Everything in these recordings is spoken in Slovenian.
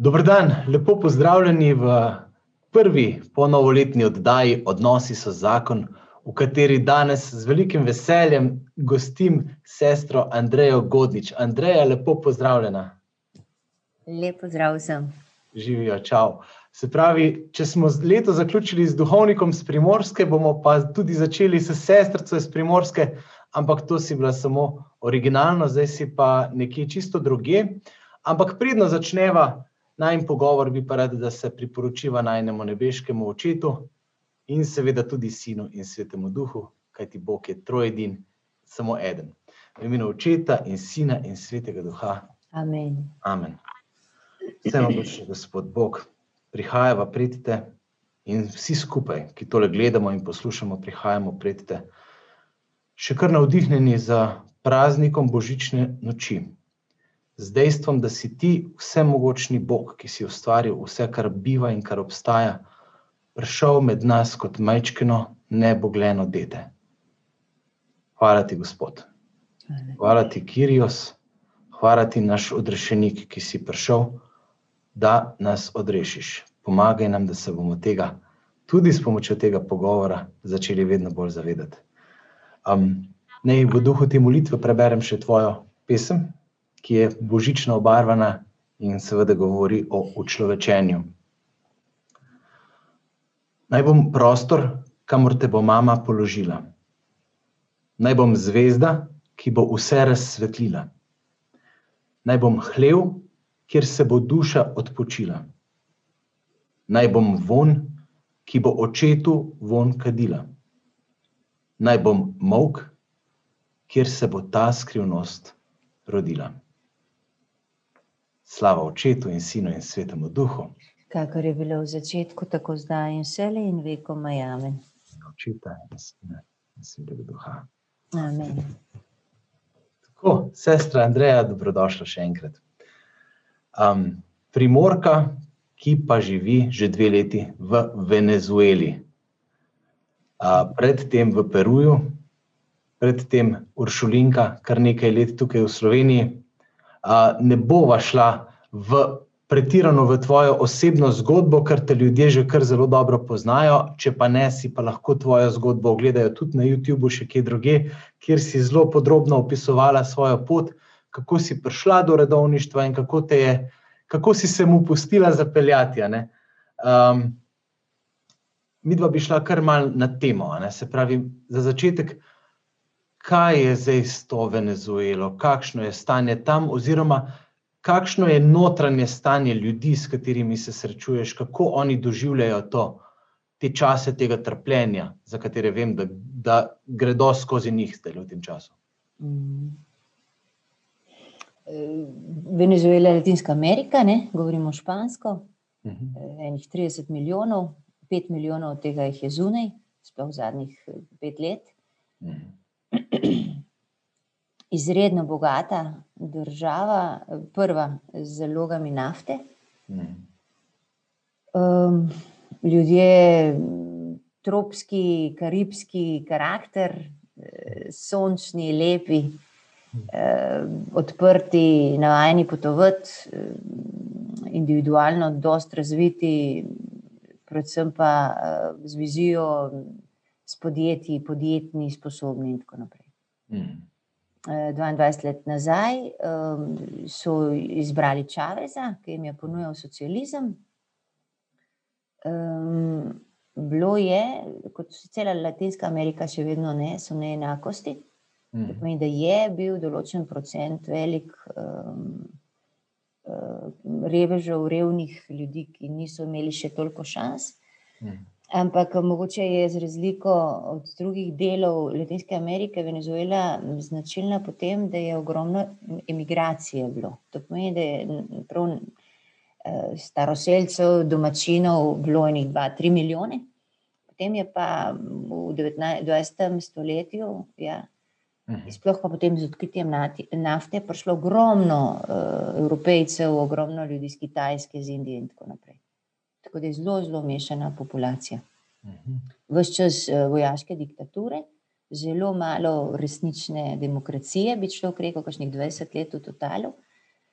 Dobro dan, lepo pozdravljeni v prvi ponovoletni oddaji Odnosi so zakon, v kateri danes z velikim veseljem gostim sestro Andrejo Godlič. Andreja, lepo pozdravljena. Lep pozdrav vsem. Živijo, čau. Se pravi, če smo leto zaključili z duhovnikom z Primorske, bomo pa tudi začeli s sestrico iz Primorske, ampak to si bila samo originalno, zdaj si pa nekje čisto druge. Ampak predno začneva, najn pogovor bi pa rad, da se priporočiva najnemu nebeškemu očetu in seveda tudi sinu in svetemu duhu, kajti Bog je trojedin, samo eden. V imenu očeta in sina in svetega duha. Amen. Amen. Vsemogočni gospod Bog, prihajava pred te in vsi skupaj, ki tole gledamo in poslušamo, prihajamo pred te, še kar navdihnjeni za praznikom božične noči, z dejstvom, da si ti vsemogočni Bog, ki si ustvaril vse, kar biva in kar obstaja, prišel med nas kot majčkino, nebogljeno dete. Hvala ti, Gospod. Hvala ti, Kirijos, hvala ti, naš odrešenik, ki si prišel, da nas odrešiš. Pomagaj nam, da se bomo tega, tudi s pomočjo tega pogovora, začeli vedno bolj zavedati. Um, naj v duhu te molitve preberem še tvojo pesem, ki je božično obarvana in seveda govori o učlovečenju. Naj bom prostor, kamor te bo mama položila. Naj bom zvezda, ki bo vse razsvetlila. Naj bom hlev, kjer se bo duša odpočila. Naj bom von, ki bo očetu von kadila. Naj bom molk, kjer se bo ta skrivnost rodila. Slava očetu in sinu in svetemu duhu. Kakor je bilo v začetku, tako zdaj in vselej in vekom amen. Očeta in sina in svetega duha. Amen. Tako, sestra Andreja, dobrodošla še enkrat. Um, primorka, ki pa živi že dve leti v Venezueli. Uh, predtem v Peruju, predtem Uršulinka, kar nekaj let tukaj v Sloveniji, ne bova šla v pretirano v tvojo osebno zgodbo, ker te ljudje že kar zelo dobro poznajo, če pa ne, si pa lahko tvojo zgodbo ogledajo tudi na YouTubu, še kje druge, kjer si zelo podrobno opisovala svojo pot, kako si prišla do redovništva in kako te je, kako si se mu pustila zapeljati, a ne. midva bi šla kar malo na temo, se pravi, za začetek, kaj je zdaj s to Venezuelo, kakšno je stanje tam? Oziroma kakšno je notranje stanje ljudi, s katerimi se srečuješ, kako oni doživljajo to, te čase tega trpljenja, za katere vem, da, da gredo skozi njih zdajle v tem času. Venezuela je Latinska Amerika, ne, govorimo špansko, enih trideset milijonov, pet milijonov od tega jih je zunaj, sploh zadnjih pet let. Izredno bogata država, prva z zalogami nafte. ljudje, tropski, karibski karakter, sončni, lepi, odprti, navajeni potovati, individualno dosti razviti, predvsem pa, z vizijo, s podjetji, podjetni, sposobni in tako naprej. dvaindvajset let nazaj, so izbrali Chaveza, ki jim je ponujal socializem. bilo je, kot cela Latinska Amerika še vedno, ne, so neenakosti. To pomeni, da je bil določen procent velik, revežev, revnih ljudi, ki niso imeli še toliko šans. Ampak mogoče je za razliko od drugih delov Latinske Amerike Venezuela značilna po tem, da je ogromno emigracije bilo. To pomeni, da je prav, staroselcev, domačinov bilo dva, tri milijone, potem je pa v dvajsetem stoletju, ja, sploh pa potem z odkritjem nafte prišlo ogromno, Evropejcev, ogromno ljudi iz Kitajske, iz Indije in tako naprej. Tako da je zelo, zelo mešana populacija. Ves čas, vojaške diktature, zelo malo resnične demokracije, bi človek rekel, kakšnih dvajset let v totalu.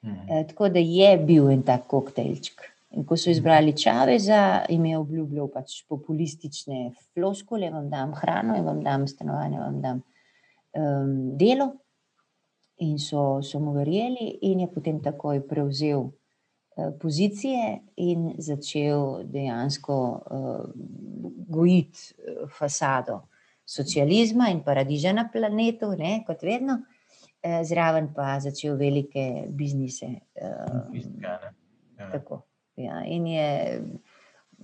Mhm. E, tako da je bil en tak koktejlček. In ko so izbrali Čaveza, jim je obljubljal pač populistične floskole, vam dam hrano, vam dam stanovanje, vam dam um, delo. In so, so mu verjeli, in je potem takoj prevzel pozicije in začel dejansko uh, gojiti uh, fasado socializma in paradiža na planetu, ne, kot vedno. Eh, zraven pa začel velike biznise. Ja. Tako, ja. In je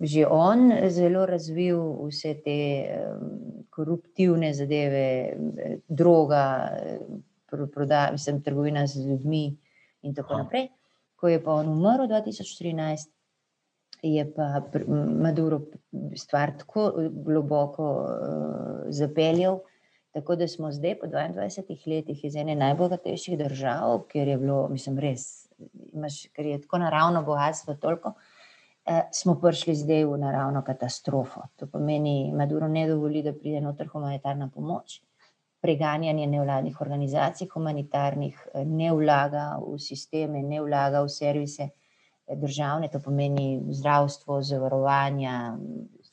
že on zelo razvil vse te koruptivne zadeve, droga, prodaja, mislim, trgovina z ljudmi in tako Aha. naprej. Ko je pa on umrl 2013, je pa Maduro stvar tako globoko uh, zapeljal, Tako da smo zdaj, po 22 letih, iz ene najbogatejših držav, ker je bilo, mislim, res, imaš, ker je tako naravno bogatstvo, toliko, eh, smo prišli zdaj v naravno katastrofo. To pomeni, Maduro ne dovoli, da pride noter humanitarna pomoč, preganjanje nevladnih organizacij, humanitarnih, eh, ne vlaga v sisteme, ne vlaga v servise eh, državne, to pomeni zdravstvo, zavarovanja,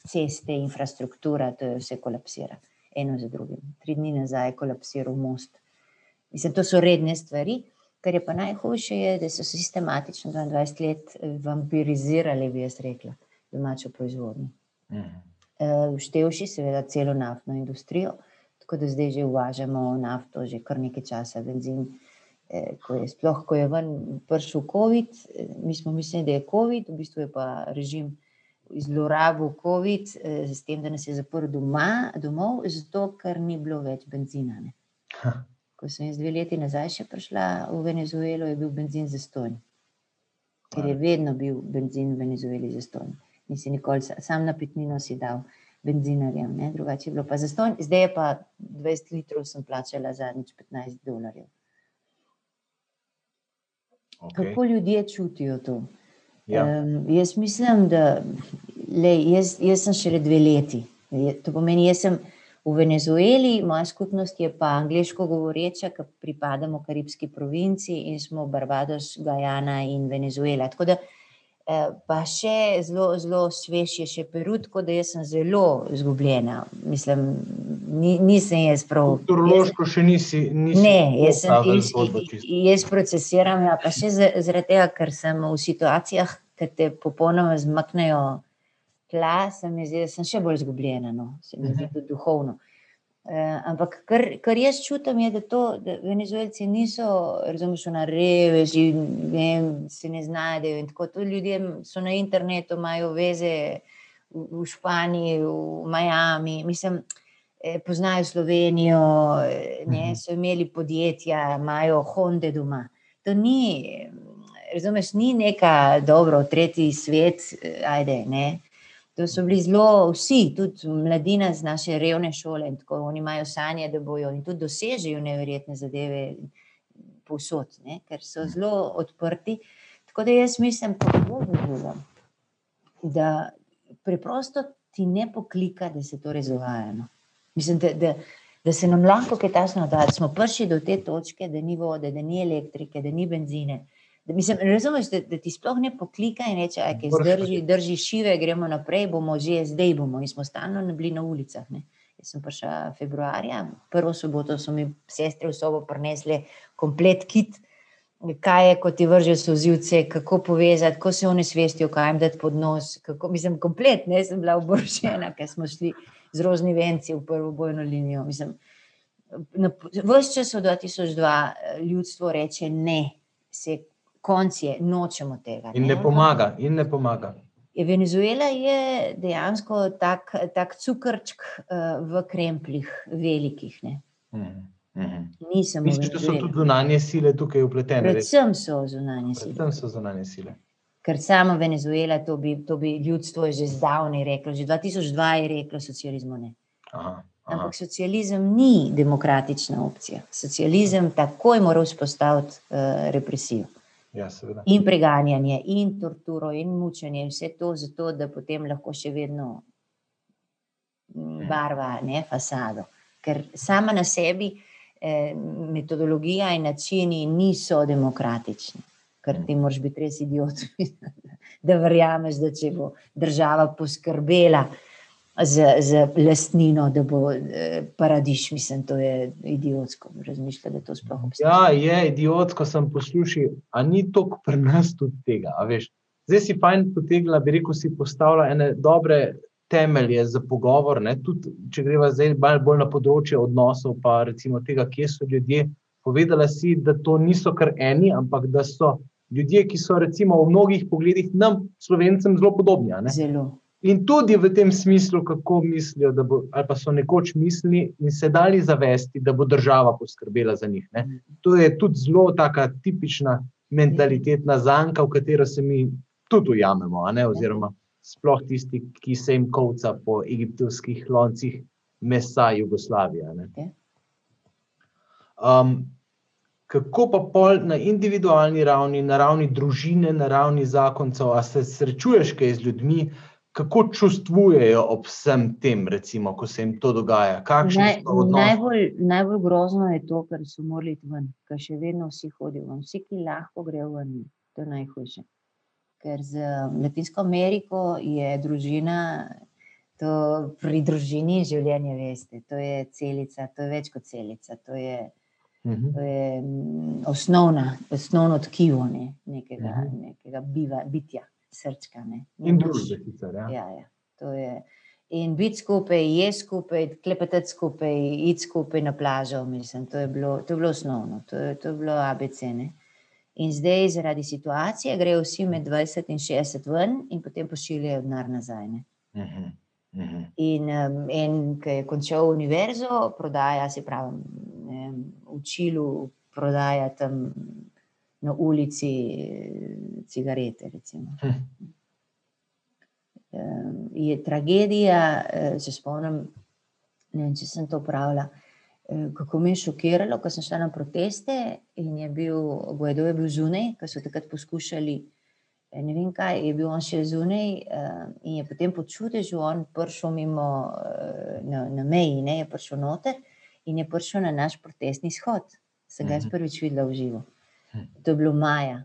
ceste, infrastruktura, to je vse kolapsira eno za drugim. Tri dni nazaj je kolapsiral most. Mislim, to so redne stvari. Kar je pa najhujše, je, da so sistematično 22 let eh, vampirizirali, bi jaz rekla, domačo proizvodnjo. Vštevši, mhm. seveda, celo naftno industrijo, tako da zdaj že uvažamo nafto, že kar nekaj časa, benzin. Eh, ko je sploh, ko je ven prišel COVID, eh, mi smo mislili, da je COVID, v bistvu je pa režim zlorabil COVID, eh, s tem, da nas je zaprl doma, domov, zato ker ni bilo več benzina. Ko sem jaz dve leti nazaj še prišla v Venezuelo, je bil benzin za stonj. Ker je vedno bil benzin v Venezueli za stonj. Nisi nikoli sam na pitnino si dal benzinarjem, ne? drugače je bilo pa za stonj. Zdaj je pa 20 litrov sem plačala za nič 15 dolarjev. Okay. Kako ljudje čutijo to? Ja. Um, jaz mislim, da lej, jaz, jaz sem šele dve leti. To pomeni, jaz sem v Venezueli, moja skupnost je pa angliško govoreča, ki pripadamo Karibski provinci in smo Barbados, Gajana in Venezuela. Tako da pa še zelo, zelo svež je še Peru, tako da jaz sem zelo izgubljena. Mislim, ni, nisem jaz prav. Kulturološko še nisi. nisi ne, jaz, sem, jaz, jaz procesiram, ja, pa še zaradi tega, ker sem v situacijah, ki te popolnoma zmaknejo tla, se mi zdi, da sem še bolj izgubljena, no, se mi zdi mhm. tudi duhovno. Uh, ampak kar, kar jaz čutim, je, da, to, da Venezuelci niso, razumeš, na reveži, ne, se ne znajdejo. Tako, ljudje so na internetu, imajo veze v, v Španiji, v Miami. Mislim, Eh, poznajo Slovenijo, eh, ne, mhm. so imeli podjetja, imajo Honda doma. To ni, razumeš, ni neka dobro, tretji svet, eh, ajde, ne. To so bili zelo vsi, tudi mladina z naše revne šole, tako oni imajo sanje, da bojo in tudi dosežejo neverjetne zadeve povsod, ne, ker so mhm. zelo odprti. Tako da jaz mislim, da preprosto ti ne poklika, da se to rezovaja. No. Mislim, da, da, da se nam lahko kaj tasno da, da smo prišli do te točke, da ni vode, da ni elektrike, da ni benzine. Da, mislim, razumeš, da, da ti sploh ne poklika in reče, da je zdrži, drži šive, gremo naprej, bomo že zdaj bomo. In smo stalno bili na ulicah. Ne. Jaz sem prišla februarja, prvo soboto so mi sestre v sobo prinesle komplet kit. Kaj je, ko ti vržejo sozivce, kako povezati, kako se oni svestijo, kaj jim dati pod nos. Kako, mislim, komplet, ne sem bila oborožena, ker smo šli z rožni venci v prvo bojno linijo. Vse čas od 2002 eh, ljudstvo reče ne, se konc je, nočemo tega. In ne, ne pomaga. In ne pomaga. Venezuela je dejansko tak, tak cukrčk uh, v krempljih, velikih. Mhm. Mislim, da so tudi zunanje sile tukaj upletene. Predvsem so zunanje sile. Predvsem so zunanje sile ker samo Venezuela, to bi, to bi ljudstvo že zdavnaj reklo, že 2002 je reklo, socializmu ne. Aha, aha. Ampak socializem ni demokratična opcija. Socializem takoj mora vzpostaviti uh, represijo. Ja, in preganjanje, in torturo, in mučenje, in vse to, zato, da potem lahko še vedno mm, ja. barva ne, fasado. Ker sama na sebi eh, metodologija in načini niso demokratični ker ti moraš biti res idiot, da verjameš, da če bo država poskrbela za, za lastnino, da bo eh, paradiš, mislim, to je idiotsko. Razmišljati, da to sploh obstaja. Ja, je idiotsko, sem poslušal, a ni to pri nas tudi tega. Zdaj si fajn potegla, bi rekel, si postavila ene dobre temelje za pogovor. Tudi, če greva zdaj bolj na področje odnosov, pa recimo tega, kje so ljudje. Povedala si, da to niso kar eni, ampak da so ljudje, ki so recimo v mnogih pogledih nam, slovencem, zelo podobni. Zelo. In tudi v tem smislu, kako mislijo, bo, ali pa so nekoč mislili in se dali zavesti, da bo država poskrbela za njih. Ne? To je tudi zelo taka tipična mentalitetna zanka, v katero se mi tudi ujamemo, oziroma sploh tisti, ki se jim kovca po egiptovskih loncih mesa Jugoslavije. Um, kako pa pol na individualni ravni, na ravni družine, na ravni zakoncev, a se srečuješ kaj z ljudmi? Kako čustvujejo ob vsem tem, recimo, ko se jim to dogaja? Naj, najbolj, najbolj grozno je to, kar so morali iti ven, ker še vedno vsi hodijo ven. Vsi, ki lahko grejo ven, to je najhujše. Ker z Latinsko Ameriko je družina, to pri družini je življenje, veste, to je celica, to je več kot celica. To je, mhm. To je mm, osnovna, osnovno tkivo ne, nekega, mhm. nekega biva, bitja srčka. Ne. In družbe, sicer. Ja. Ja, ja. To je. In biti skupaj, je skupaj, klepetati skupaj, iti skupaj na plažo. Mislim, to, je bilo, to je bilo osnovno, to je, to je bilo ABC. Ne? In zdaj, zaradi situacije, grejo vsi med 20 in 60 ven, in potem pošiljajo denar nazaj. Uh -huh. Uh -huh. In, um, in ki je končal univerzo, prodaja se pravi, ne, v Čilu, prodaja tam na ulici eh, cigarete. Hm. Je tragedija, eh, se spomnim, ne vem, če sem to pravila. Eh, kako me je šokiralo, ko sem šla na proteste in je bil, Guaido je bil zunaj, ko so takrat poskušali, ne vem kaj, je bil on še zunaj in je potem počutil, že on prišel mimo na, na meji, ne, je prišel noter in je prišel na naš protestni shod. Sem ga jaz mhm. prvič videla v živo. To je bilo maja.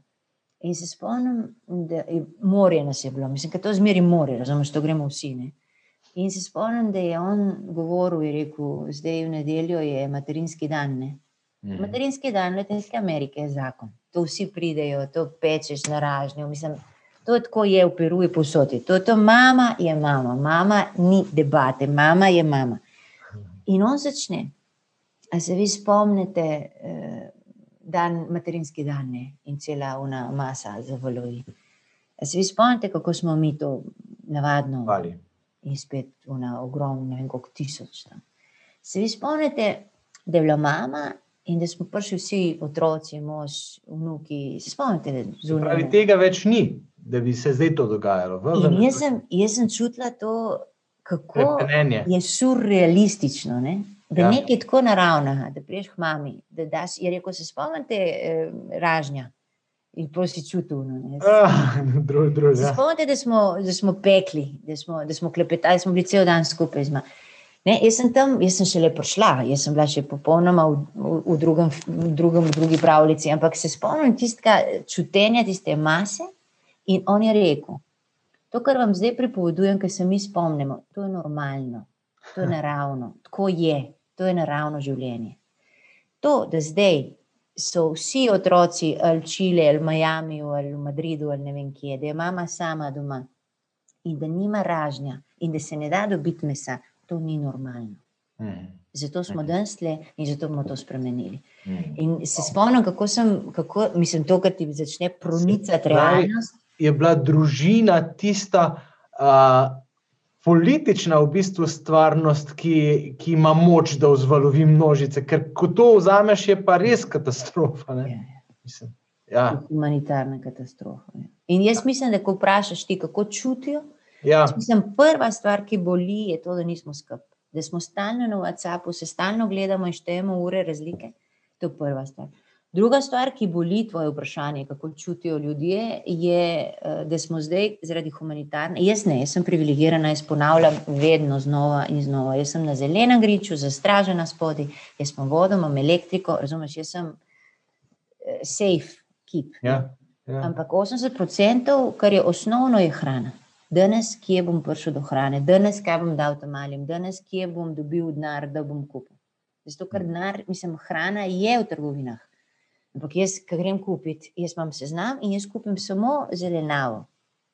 In se spomnim, da je morje nas je bilo, mislim, da to zmeri more, razumete, to gremo vsi. Ne? In se spomnim, da je on govoril in rekel, zdaj v nedeljo je materinski dan. Mm. Materinski dan Latinske Amerike je zakon. To vsi pridejo, to pečeš na ražnju. Mislim, to je tako je v Peruji posodi. To je to, mama je mama, mama ni debate, mama je mama. In on začne. A se vi spomnite, eh, dan, materinski dan ne? in cela ona masa za valovi. Se vi spomnite, kako smo mi to navadno Vali. in spet ona ogromna, ne vem koliko tisoč tam. Se vi spomnite, da je bila mama in da smo prišli vsi otroci, mož, vnuki, se spomnite, da zunaj. Pravi, tega več ni, da bi se zdaj to dogajalo. In jaz sem, jaz sem čutila to, kako Prepenenje. je surrealistično, ne? Da ja. nekaj tako naravnega, da priješ k mami. Da daš, je rekel, se spomnite eh, ražnja. In prosi čutil. No, ah, ja. Spomnite, da smo, da smo pekli, da smo, da smo klepetali, smo bili cel dan skupaj. Ne, jaz sem tam, jaz sem šele prišla, jaz sem bila še popolnoma v, v, v, drugem, v, drugem, v drugi pravljici, ampak se spomnim tistega čutenja, tiste mase. In on je rekel: To, kar vam zdaj pripovedujem, ker se mi spomnimo, to je normalno, to je naravno, tako je. To je naravno življenje. To, da zdaj so vsi otroci ali Čile, ali Miami, ali v Madridu, ali ne vem kje, da je mama sama doma in da nima ražnja in da se ne da dobiti mesa, to ni normalno. Mm. Zato smo danes le in zato bomo to spremenili. Mm. In se spomnim, kako sem, kako, mislim, to, kar ti začne pronicati realnost. Je bila družina tista, uh, politična v bistvu stvarnost, ki, ki ima moč, da vzvalovi množice. Ker ko to vzameš, je pa res katastrofa. Ja, ja. Mislim, ja. Humanitarna katastrofa. Ja. In jaz mislim, da ko vprašaš ti, kako čutijo, ja. mislim, prva stvar, ki boli, je to, da nismo skupaj. Da smo stalno na WhatsAppu, se stalno gledamo in štejemo ure razlike. To je prva stvar. Druga stvar, ki boli tvoje vprašanje, kako čutijo ljudje, je, eh, da smo zdaj zaradi humanitarne. Jaz ne, jaz sem privilegirana, jaz ponavljam vedno znova in znova. Jaz sem na zelenem griču, zastražena spodaj, jaz sem vodo, imam elektriko, razumeš, jaz sem eh, safe keep. Ja. Ja. Ampak 80%, kar je osnovno, je hrana. Danes, kje bom prišel do hrane, danes, kaj bom dal tam malim, danes, kje bom dobil denar, da bom kupil. Zato, ker denar, mislim, hrana je v trgovinah. Ampak jaz, ki grem kupiti, jaz imam seznam in jaz kupim samo zelenavo.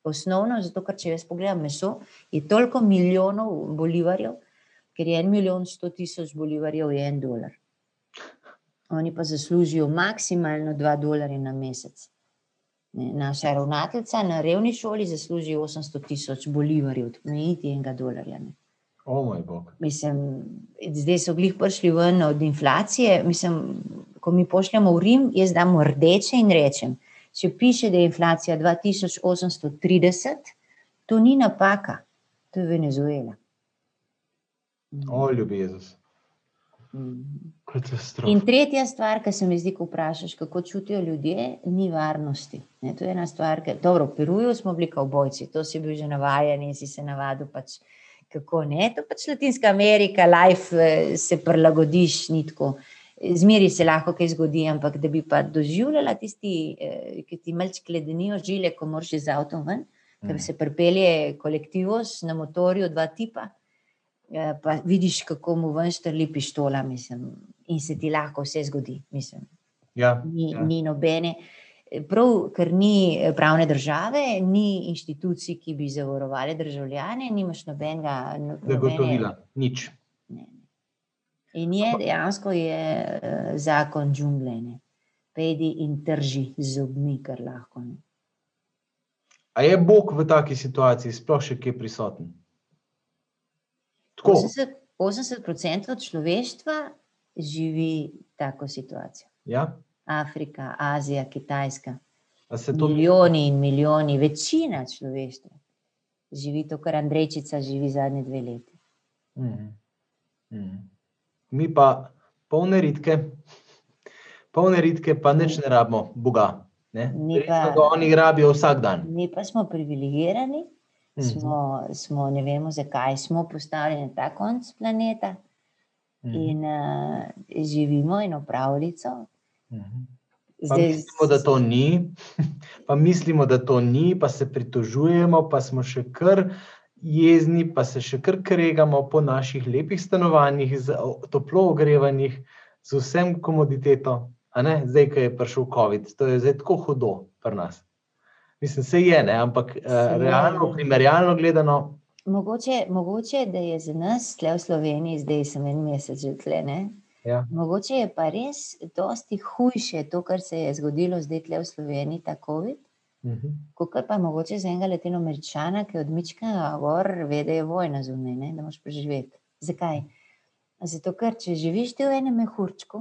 Osnovno, zato, ker če jaz pogledam meso, je toliko milijonov bolivarjev, ker je en milijon sto tisoč bolivarjev, je en dolar. Oni pa zaslužijo maksimalno dva dolarja na mesec. Naša ravnateljica na revni šoli zasluži 800 tisoč bolivarjev, niti enega dolarja. Ne. O moj bog. Mislim, zdaj so glih prišli ven od inflacije. Mislim, ko mi pošljemo v Rim, jaz dam rdeče in rečem, če piše, da je inflacija 2830, to ni napaka, to je Venezuela. O, ljubi Jezus. In tretja stvar, ki se mi zdi, ko vprašaš, kako čutijo ljudje, ni varnosti. Ne, to je ena stvar, ki dobro, v Peruju smo bili kao bojci, to si bil že navajen in si se navadil, pač, kako ne. To pač Latinska Amerika, life eh, se prilagodiš, ni tako. Zmeri se lahko kaj zgodi, ampak da bi pa doživljala tisti, eh, ki ti malč kledenijo žile, ko moraš z avtom ven, ker mm. se pripelje kolektivos na motorju dva tipa. Eh, pa vidiš, kako mu ven štrli pištola, mislim, in se ti lahko vse zgodi. Mislim. Ja, ni, ja. ni nobene. Prav, ker ni pravne države, ni inštitucij, ki bi zavarovali državljane, nimaš nobenega. Zagotovila, nič. Ne. In je dejansko je uh, zakon džunglene. Pedi in trži z zobmi, kar lahko. Ne. A je Bog v taki situaciji sploh še kje prisoten? 80, 80% človeštva živi tako situacijo. Ja. Afrika, Azija, Kitajska. To... Milijoni in milijoni, večina človeštva živi to, kar Andrejčica živi zadnje dve leti. Mm. Mm. Mi pa polne ritke, polne ritke, pa neč ne rabimo Boga. Ne? Pa, oni rabijo vsak dan. Mi pa smo privilegirani, Mhm. smo, smo, ne vemo, zakaj smo postavljeni na ta konc planeta mhm. in uh, živimo eno pravljico. Mhm. Zdaj, mislimo, da to ni, pa mislimo, da to ni, pa se pritožujemo, pa smo še kar jezni, pa se še kar kregamo po naših lepih stanovanjih, z toplo ogrevanjih, z vsem komoditetom. Zdaj, ko je prišel COVID, to je zdaj tako hudo pri nas. Mislim, se je, ne? ampak uh, realno, primerjalno gledano. Mogoče, mogoče, da je za nas, tle v Sloveniji, zdaj sem en mesec že tle. Ja. Mogoče je pa res dosti hujše to, kar se je zgodilo zdaj tle v Sloveniji, ta COVID. -huh. Kot pa mogoče za enega letino američana, ki odmička gor, ve, da je vojna zunaj, ne? da moš preživeti. Zakaj? Zato, ker če živiš v enem mehurčku,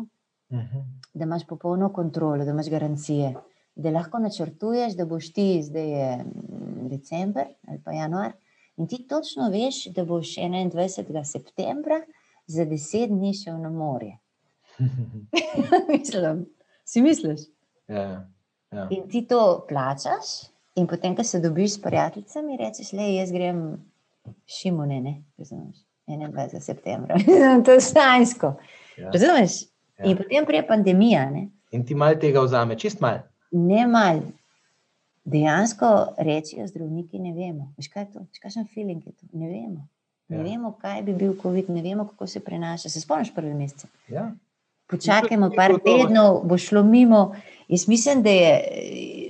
uh mhm. -huh. da imaš popolno kontrolo, da imaš garancije da lahko načrtuješ, da boš ti, zdaj je mm, decembr ali pa januar, in ti točno veš, da boš 21. septembra za deset dni šel na morje. Mislim, si misliš? Ja, ja. In ti to plačaš, in potem, ko se dobiš s prijateljicami, rečeš, le jaz grem šimone, ne, razumeš. 21. septembra, to je stajsko. Ja. Razumeš? Ja. In potem prije pandemija. Ne? In ti malo tega vzame, čist malo ne malo. Dejansko rečijo zdravniki, ne vemo. Veš, kaj je to? Kakšen feeling je to? Ne vemo. Ne ja. vemo, kaj bi bil COVID, ne vemo, kako se prenaša. Se spomniš prve mesece? Ja. Počakajmo par tednov, bo šlo mimo. Jaz mislim, da je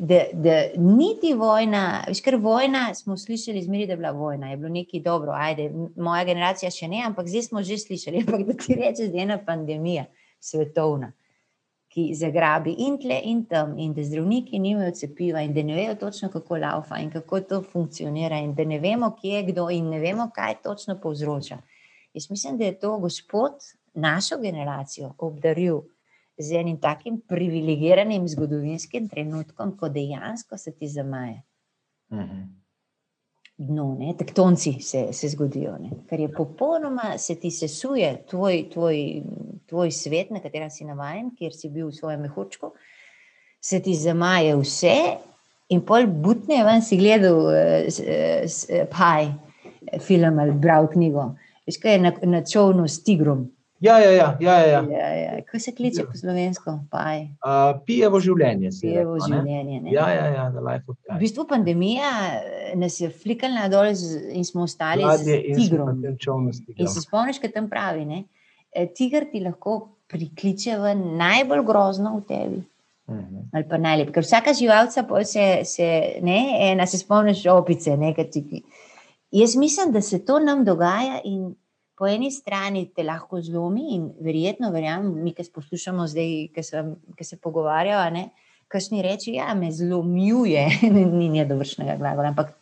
da, da niti vojna, veš, ker vojna smo slišali, zmeri, da je bila vojna, je bilo nekaj dobro, ajde, moja generacija še ne, ampak zdaj smo že slišali, ampak da ti rečeš, da je ena pandemija svetovna ki zagrabi in tle in tam, in da zdravniki nimajo cepiva, in da ne vejo točno, kako laufa in kako to funkcionira, in da ne vemo, kje je kdo, in ne vemo, kaj točno povzroča. Jaz mislim, da je to gospod našo generacijo obdaril z enim takim privilegiranim zgodovinskim trenutkom, ko dejansko se ti zamaje. Dno, ne? tektonci se, se zgodijo, ne? ker je popolnoma se ti sesuje tvoj, tvoj, tvoj svet, na katerem si navaden, kjer si bil v svojem mehurčku, se ti zamaje vse, in pol butne, ven si gledal, uh, paj, film ali bral knjigo. Veš, kaj je na, na čovnu s tigrom. Ja, ja, ja. ja, ja. Ja, ja. Kako se kliče po slovensko? Uh, pijevo življenje. Pijevo rekel, življenje. Ne? Ja, ja, ja, the life of Pi. V bistvu pandemija eh, nas je flikala dol in smo ostali z tigrom. In se spomniš, kaj tam pravi. Ne? Eh, tiger ti lahko prikliče v najbolj grozno v tebi. Mhm. Ali pa najlepše. Ker vsaka živalca se, se, ne, ena se spomniš opice. Ne, Jaz mislim, da se to nam dogaja in po eni strani te lahko zlomi in verjetno, verjamem, mi, ki poslušamo zdaj, ki se, pogovarjajo, kakšni reči, ja, me zlomljuje, ni ne dovršnega glagola, ampak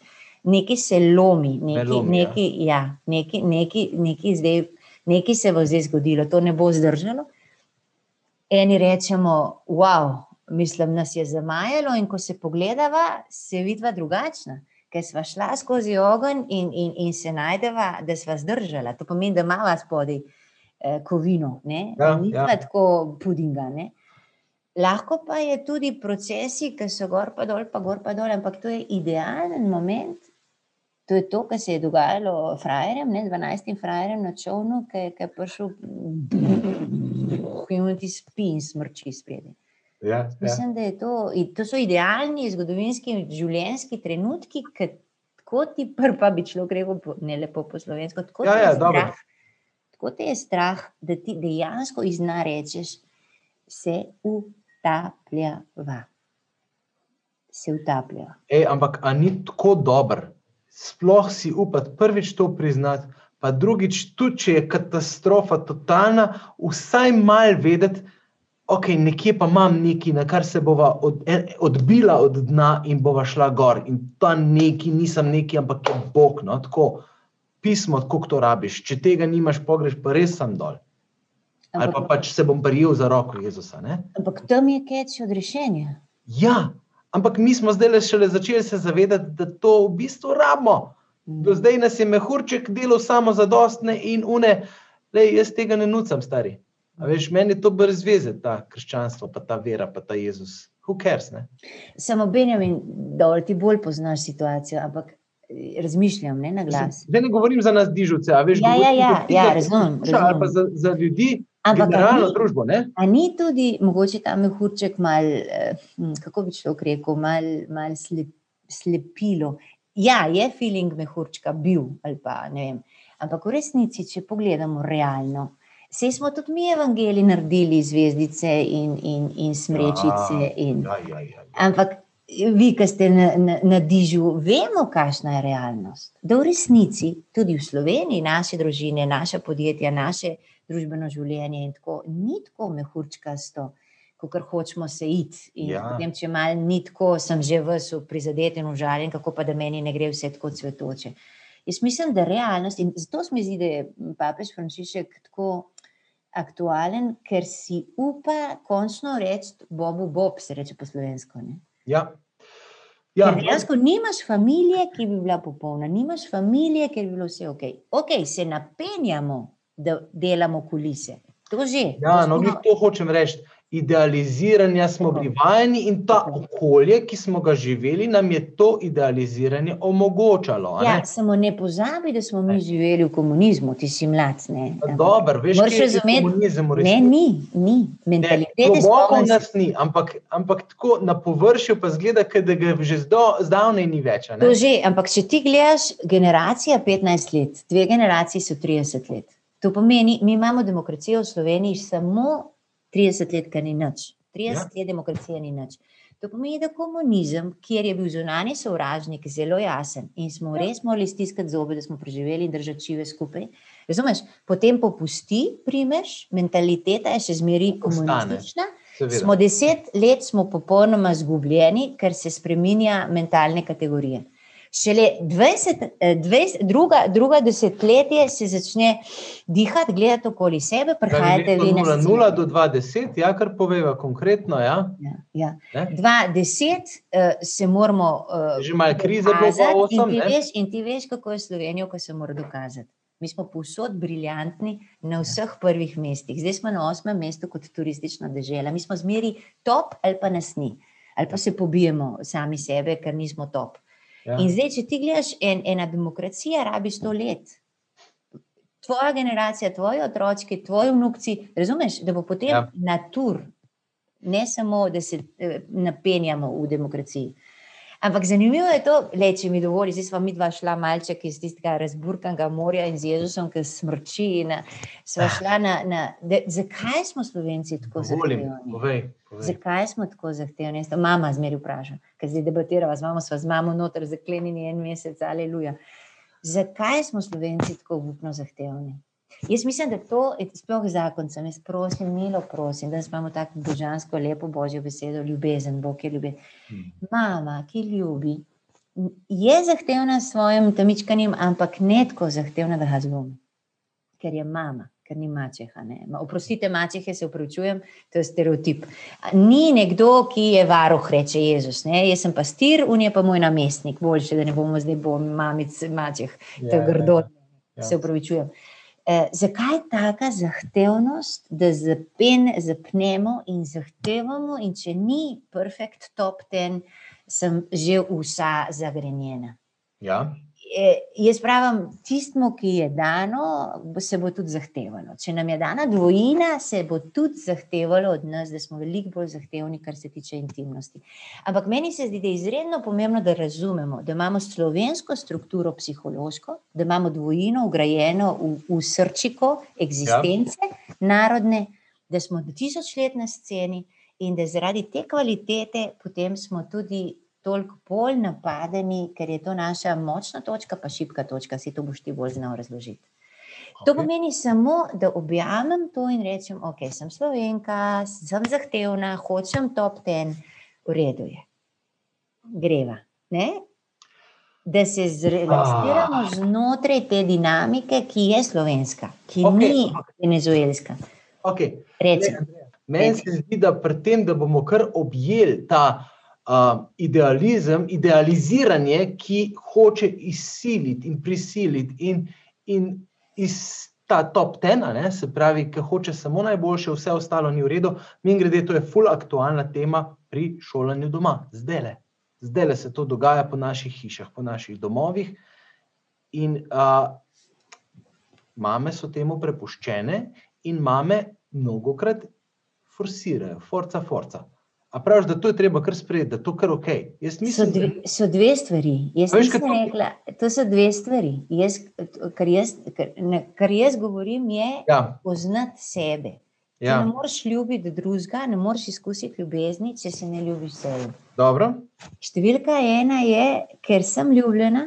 nekaj se lomi, nekaj, ja. ja, nekaj se bo zdaj zgodilo, to ne bo zdržalo. Eni rečemo, wow, mislim, nas je zamajalo, in ko se pogledava, se vidi drugačna ker smo šla skozi ogenj in, in, in se najdeva, da smo zdržala. To pomeni, da imamo spodaj eh, kovino, ja, ni ja. tako pudinga. Ne? Lahko pa je tudi procesi, ki so gor pa dol, pa gor pa dol, ampak to je idealen moment. To je to, kar se je dogajalo frajerjem, ne, 12 frajerjem na čovnu, ki je prišel in ti spi in smrči spredje. Ja, ja, Mislim, da je to, to so idealni zgodovinski življenjski trenutki, kako ti prva bi človek rekel, ne lepo po slovensko. Tako, ja, ja, strah, tako te je strah, da ti dejansko izna rečeš, se utaplja. Se utaplja. Ej, ampak ni tako dober, sploh si upati prvič to priznati, pa drugič, tudi če je katastrofa totalna, vsaj malo vedeti ok, nekje pa imam nekaj, na kar se bova od, odbila od dna in bova šla gor. In ta neki, nisem neki, ampak je Bog. No? Tako, pismo, kako to rabiš. Če tega nimaš, pogreš, pa res sem dol. Ali pa pač se bom prijel za roko Jezusa. Ne? Ampak tam je keč od rešenja. Ja, ampak mi smo zdaj le šele začeli se zavedati, da to v bistvu rabimo. Do zdaj nas je mehurček delal samo za dostne in une, le jaz tega ne nucam, stari. Veš, meni je to brez veze, ta krščanstvo, pa ta vera, pa ta Jezus. Cares, Samo Benjamin, da ti bolj poznaš situacijo, ampak eh, razmišljam ne, na glas. Zdaj ne govorim za nas, dižuce, a veš, ja, ja, ja, ja, razumem. Ali pa za, za ljudi, ampak realno družbo. Ne? A ni tudi mogoče ta mehurček mal, eh, hm, kako bi človek rekel, mal, mal slep, slepilo. Ja, je feeling mehurčka bil ali pa ne vem. Ampak v resnici, če pogledamo realno. Vse smo tudi mi, evangeli, naredili zvezdice in, in, in smrečice. In... Ja, ja, ja, ja. Ampak vi, ki ste na, na, na dižu, vemo, kakšna je realnost. Da v resnici, tudi v Sloveniji, naše družine, naše podjetja, naše družbeno življenje in tako, ni tako mehurčkasto, kot hočemo se iti. Ja. Potem, če malo ni tako, sem že vse prizadeten in užaljen, kako pa da meni ne gre vse tako cvetoče. Jaz mislim, da realnost in zato se mi zdi, da je papež Frančišek tako aktualen, ker si upa končno reči Bobu Bob, se reče po slovensko. Ne? Ja. Ja, dejansko nimaš familije, ki bi bila popolna, nimaš familije, ker bi bilo vse ok. Ok, se napenjamo, da delamo kulise. To že. Ja, to no, to hočem reči idealiziranja smo bili vajeni in ta okolje, ki smo ga živeli, nam je to idealiziranje omogočalo. Ja, samo ne pozabi, da smo mi živeli v komunizmu, ti si mlad. Dobro, veš, kaj je komunizem? Ne, ni, ni. Mentalitete smo imeli. nas ni, ampak, ampak tako na površju pa zgleda, da ga že zdavnaj ni več. To že, ampak če ti gledaš, generacija 15 let, dve generaciji so 30 let. To pomeni, mi imamo demokracijo v Sloveniji samo 30 let, kar ni nič. 30 ja. let demokracije ni nič. To pomeni, da komunizem, kjer je bil zunani sovražnik zelo jasen in smo ja. res morali stiskati zobe, da smo preživeli in držati žive skupaj. Razumeš, potem popusti, primeš, mentaliteta je še zmeri komunistična. Smo deset let smo popolnoma zgubljeni, ker se spreminja mentalne kategorije. Šele 20, 20, eh, druga, druga desetletje se začne dihati, gledati okoli sebe, prihajate vi na svet. 0 do 20, ja, kar poveva konkretno. Ja. Ja, ja. 20 uh, eh, se moramo. Uh, Že malo krize bo pa 8. In ti, veš, in ti veš, kako je Slovenijo, ko se mora dokazati. Mi smo povsod briljantni na vseh prvih mestih. Zdaj smo na osmem mestu kot turistična država. Mi smo zmeri top ali pa nas ni. Ali pa se pobijemo sami sebe, ker nismo top. Ja. In zdaj, če ti gledaš, en, ena demokracija rabi sto let. tvoja generacija, tvoji otroci, tvoji vnukci, razumeš, da bo potem ja. natur, ne samo, da se eh, napenjamo v demokraciji. Ampak zanimivo je to, le, če mi dovoli, zdaj smo mi dva šla malček iz tistega razburkanega morja in z Jezusom, ki smrči. Na, šla na, na, de, zakaj smo slovenci tako zahtevni? Povej, povej. Zakaj smo tako zahtevni? Mama zmeri vpraša, ker zdaj debatiramo z mamo, sva z mamo noter zaklenjeni en mesec, aleluja. Zakaj smo slovenci tako upno zahtevni? Jaz mislim, da to je sploh zakoncem. Jaz prosim, milo prosim, da imamo tako božansko, lepo božjo besedo, ljubezen, Bog je ljubezen. Hmm. Mama, ki ljubi, je zahtevna s svojim tamičkanjem, ampak ne tako zahtevna, da ga zlomi. Ker je mama, ker ni mačeha. Ne? Oprostite, mačehe se upravičujem, to je stereotip. Ni nekdo, ki je varuh, reče Jezus. Ne? Jaz sem pastir, unije pa moj namestnik, boljše, da ne bomo zdaj bom mamic mačeh, to je ja, grdo. Ja. Se upravičujem. Eh, zakaj taka zahtevnost, da zapen, zapnemo in zahtevamo, in če ni perfekt top ten, sem že vsa zagrenjena. Ja. Eh, jaz pravim, tistmu, ki je dano, se bo tudi zahtevalo. Če nam je dana dvojina, se bo tudi zahtevalo od nas, da smo veliko bolj zahtevni, kar se tiče intimnosti. Ampak meni se zdi, da je izredno pomembno, da razumemo, da imamo slovensko strukturo psihološko, da imamo dvojino ugrajeno v, v srčiko eksistence ja. narodne, da smo tisoč let na sceni in da zaradi te kvalitete potem smo tudi toliko bolj napadeni, ker je to naša močna točka, pa šibka točka, si to boš ti bolj znal razložiti. Okay. To pomeni samo, da objamem to in rečem, ok, sem slovenka, sem zahtevna, hočem top ten, v redu je. Greva. Ne? Da se zrelastiramo ah. znotraj te dinamike, ki je slovenska, ki okay. ni venezuelska. Okay. Meni se zdi, da pri tem, da bomo kar objeli ta uh, idealizem, idealiziranje, ki hoče izsiliti in prisiliti, in, in iz ta top tena, ne, se pravi, ki hoče samo najboljše, vse ostalo ni v redu. Mi grede, to je full aktualna tema pri šolanju doma, zdaj le. Zdaj le se to dogaja po naših hišah, po naših domovih. In uh, mame so temu prepuščene, in mame mnogokrat forsirajo, forca, forca. A praviš, da to je treba kar sprejeti, da je to kar ok. Mislim, so, dve, so dve stvari. Jaz veš, nisem rekla, to so dve stvari. Jaz, kar, jaz, kar, ne, kar jaz govorim, je ja. poznati sebe. Ja. Ne moreš ljubiti drugega, ne moreš izkusiti ljubezni, če se ne ljubiš sebe. Dobro. Številka ena je, ker sem ljubljena,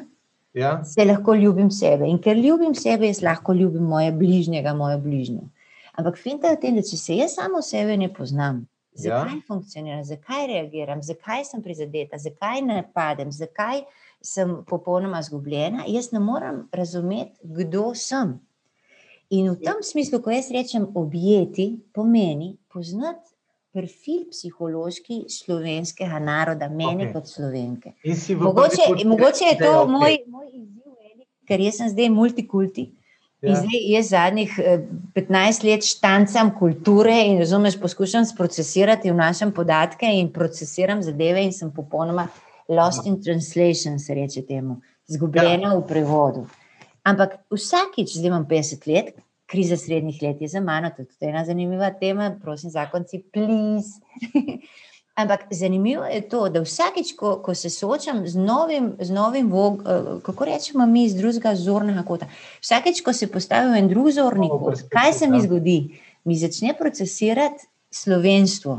ja. se lahko ljubim sebe. In ker ljubim sebe, jaz lahko ljubim moje bližnjega, moje bližnjo. Ampak finta je v tem, da če se jaz samo sebe ne poznam. Zakaj ja. funkcioniram, zakaj reagiram, zakaj sem prizadeta, zakaj ne padem, zakaj sem popolnoma izgubljena, jaz ne morem razumeti, kdo sem. In v ja. tem smislu, ko jaz rečem objeti, pomeni poznati profil psihološki slovenskega naroda, meni okay. kot slovenke. Mogoče, mogoče je to moj, moj izziv, ker jaz sem zdaj multikulti. Ja. Zdaj, jaz zadnjih 15 eh, let štancam kulture in razumeš, poskušam procesirati v našem podatke in procesiram zadeve, in sem popolnoma lost in translation, se reče temu, zgubljena ja. v prevodu. Ampak vsakič, zdaj imam 50 let, kriza srednjih let je za mano, tudi to je ena zanimiva tema, prosim, zakonci, please. Ampak zanimivo je to, da vsakič, ko, ko se soočam z novim, z novim vog, eh, kako rečemo mi, iz drugega zornega kota, vsakič, ko se postavim en drug zorni kot, kaj se mi zgodi? Mi začne procesirati slovenstvo,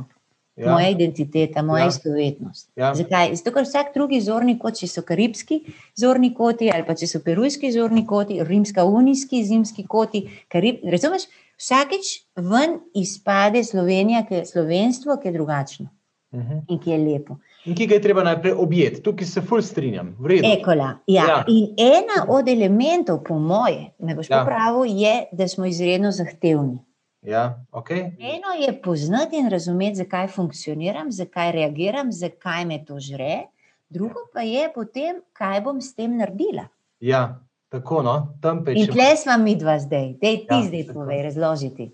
ja. moja identiteta, moja ja. istovetnost. Ja. Zakaj? Zato, ker vsak drugi zorni kot, če so karibski zorni koti ali pa če so perujski zorni koti, rimsko-unijski zimski koti, karib, razumeš? Vsakič ven izpade Slovenija, ki je slovenstvo, ki je drugačno. -huh. in ki je lepo. In ki ga je treba najprej objeti, tukaj se fulj strinjam. Ekola, ja. Ja. In ena od elementov, po moje, me boš ja. popravil, je, da smo izredno zahtevni. Ja, okay. Eno je poznati in razumeti, zakaj funkcioniram, zakaj reagiram, zakaj me to žre, drugo pa je potem, kaj bom s tem naredila. Ja, tako no, tam peče. In tle smo mi dva zdaj, da ti ja, zdaj povej, razložiti.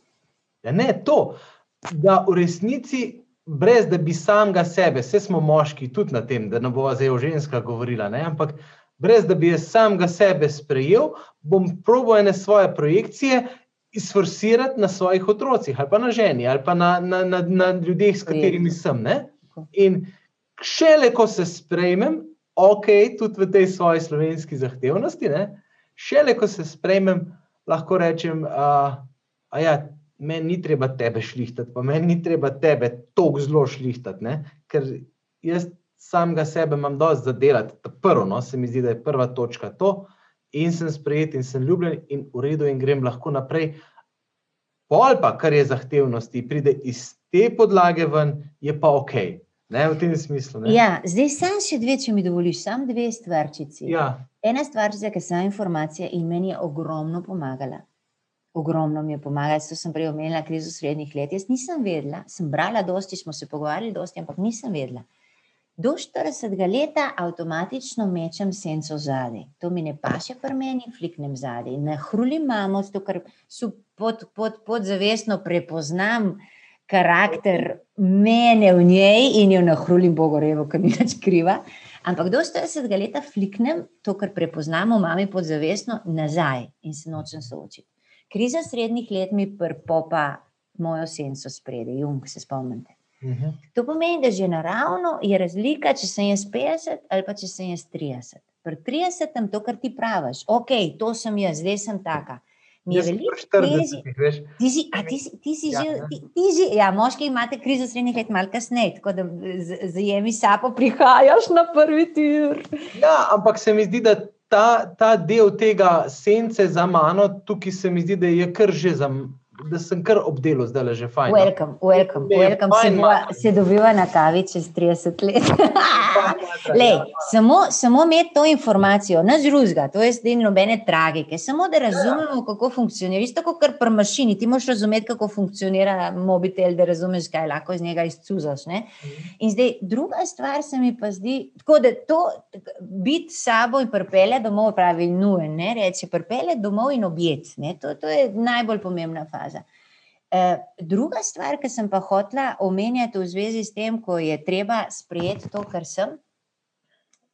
Ja, ne to, da v resnici brez da bi samega sebe, vse smo moški, tudi na tem, da ne bo zdaj o ženska govorila, ne? ampak brez da bi jaz samega sebe sprejel, bom probo ene svoje projekcije izforsirati na svojih otrocih, ali pa na ženi, ali pa na, na, na, na ljudeh, s katerimi sem. Ne? In šele, ko se sprejmem, ok, tudi v tej svoji slovenski zahtevnosti, ne? šele, ko se sprejmem, lahko rečem, da ja, meni ni treba tebe šlihtati, pa meni ni treba tebe tako zelo šlihtati, ne? ker jaz samega sebe imam dosti za delati. Prvo, no, se mi zdi, da je prva točka to in sem sprejet, in sem ljubljen, in v redu, in grem lahko naprej. Pol pa, kar je zahtevnosti, pride iz te podlage ven, je pa ok. Ne, v tem smislu. Ja, zdaj sem še dve, če mi dovoliš, samo dve stvarčici. Ja. Ena stvarčica, ki sem informacija in meni je ogromno pomagala. Ogromno mi je pomagala, zato sem prej omenila krizo srednjih let. Jaz nisem vedela, sem brala dosti, smo se pogovarjali dosti, ampak nisem vedela. Do 40 let avtomatično mečem senco zadaj. To mi ne paše pri meni, fliknem zadaj. Ne hrulim mamo, zato ker pod, pod, podzavestno prepoznam karakter mene v njej in jo nahrulim Bogorevo, ker ni več kriva. Ampak do 40 let fliknem to, kar prepoznamo mami podzavestno, nazaj in se nočem soočiti. Kriza srednjih let mi prpopa mojo senco spredje, jung, se spomnite. -huh. To pomeni, da že naravno je razlika, če sem jaz 50 ali pa če sem jaz 30. Pri 30 je to, kar ti praviš. Ok, to sem jaz, zdaj sem taka. Mi je veliko 40, veš. Ti si, a ti si, ti si ja, že, ja. Ti, ti že, ja, moški imate krizo srednjih let malo kasneje, tako da zajemi sapo prihajaš na prvi tir. Ja, ampak se mi zdi, da ta, ta del tega sence za mano, tukaj se mi zdi, da je kar že za da sem kar obdelal, zdaj le že fajn. No. Welcome, welcome, welcome. Se, bova, se dobiva na kavi čez 30 let. Lej, samo, samo imeti to informacijo, ne zruzga, to je zdaj nobene tragike, samo da razumemo, kako funkcionira. Isto kot pri mašini, ti moraš razumeti, kako funkcionira mobitel, da razumeš, kaj lahko iz njega izcuzaš. Ne? In zdaj druga stvar se mi pa zdi, tako da to biti sabo in prpele domov pravi nujen, ne reče prpele domov in objet. To, to je najbolj pomembna faza druga stvar, ki sem pa hotla omenjati v zvezi s tem, ko je treba sprejeti to, kar sem,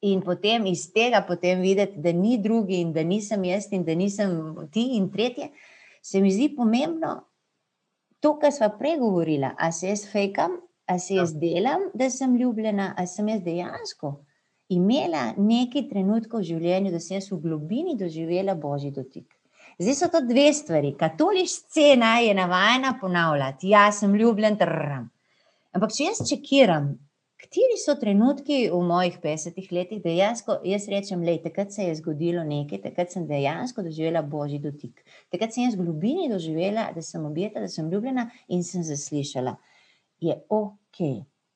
in potem iz tega potem videti, da ni drugi in da nisem jaz in da nisem ti in tretje, se mi zdi pomembno to, kar smo pregovorili. A se jaz fejkam, a se jaz delam, da sem ljubljena, a sem jaz dejansko. Imela nekaj trenutkov v življenju, da sem jaz v globini doživela božji dotik. Zdaj so to dve stvari. Katoliška scena je navajena ponavljati, jaz sem ljubljen, trram. Ampak če jaz čekiram, kateri so trenutki v mojih 50 letih, da jaz, jaz rečem, da takrat se je zgodilo nekaj, takrat sem dejansko doživela božji dotik. Takrat sem jaz v globini doživela, da sem objeta, da sem ljubljena in sem zaslišala. Je ok,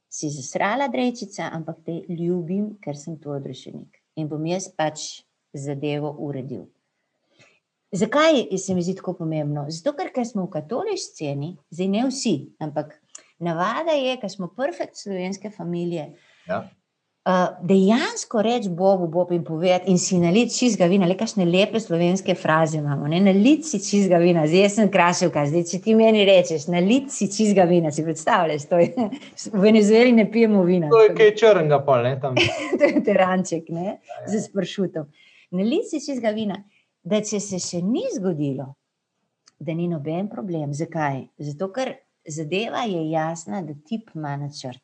si zasrala drejčica, ampak te ljubim, ker sem tvoj odrešenik. In bom jaz pač zadevo uredil. Zakaj se mi zdi tako pomembno? Zato, ker, ker smo v katoliški sceni, zdaj ne vsi, ampak navada je, ker smo perfekt slovenske družine. Ja. Uh, dejansko reči Bogu, Bogu in povedati, in si nalit čizga vina, le kakšne lepe slovenske fraze imamo. Ne? Nalit si čizga vina, zdaj sem krašelka, zdaj če ti meni rečeš, nalit si čizga vina, si predstavljaš, to je v Venezueli ne pijemo vina. To je kaj črnega, pa ne tam. to je teranček, ne, ja, ja. za spršutom. Nalit si čizga vina da če se še ni zgodilo, da ni noben problem. Zakaj? Zato, ker zadeva je jasna, da tip ima načrt.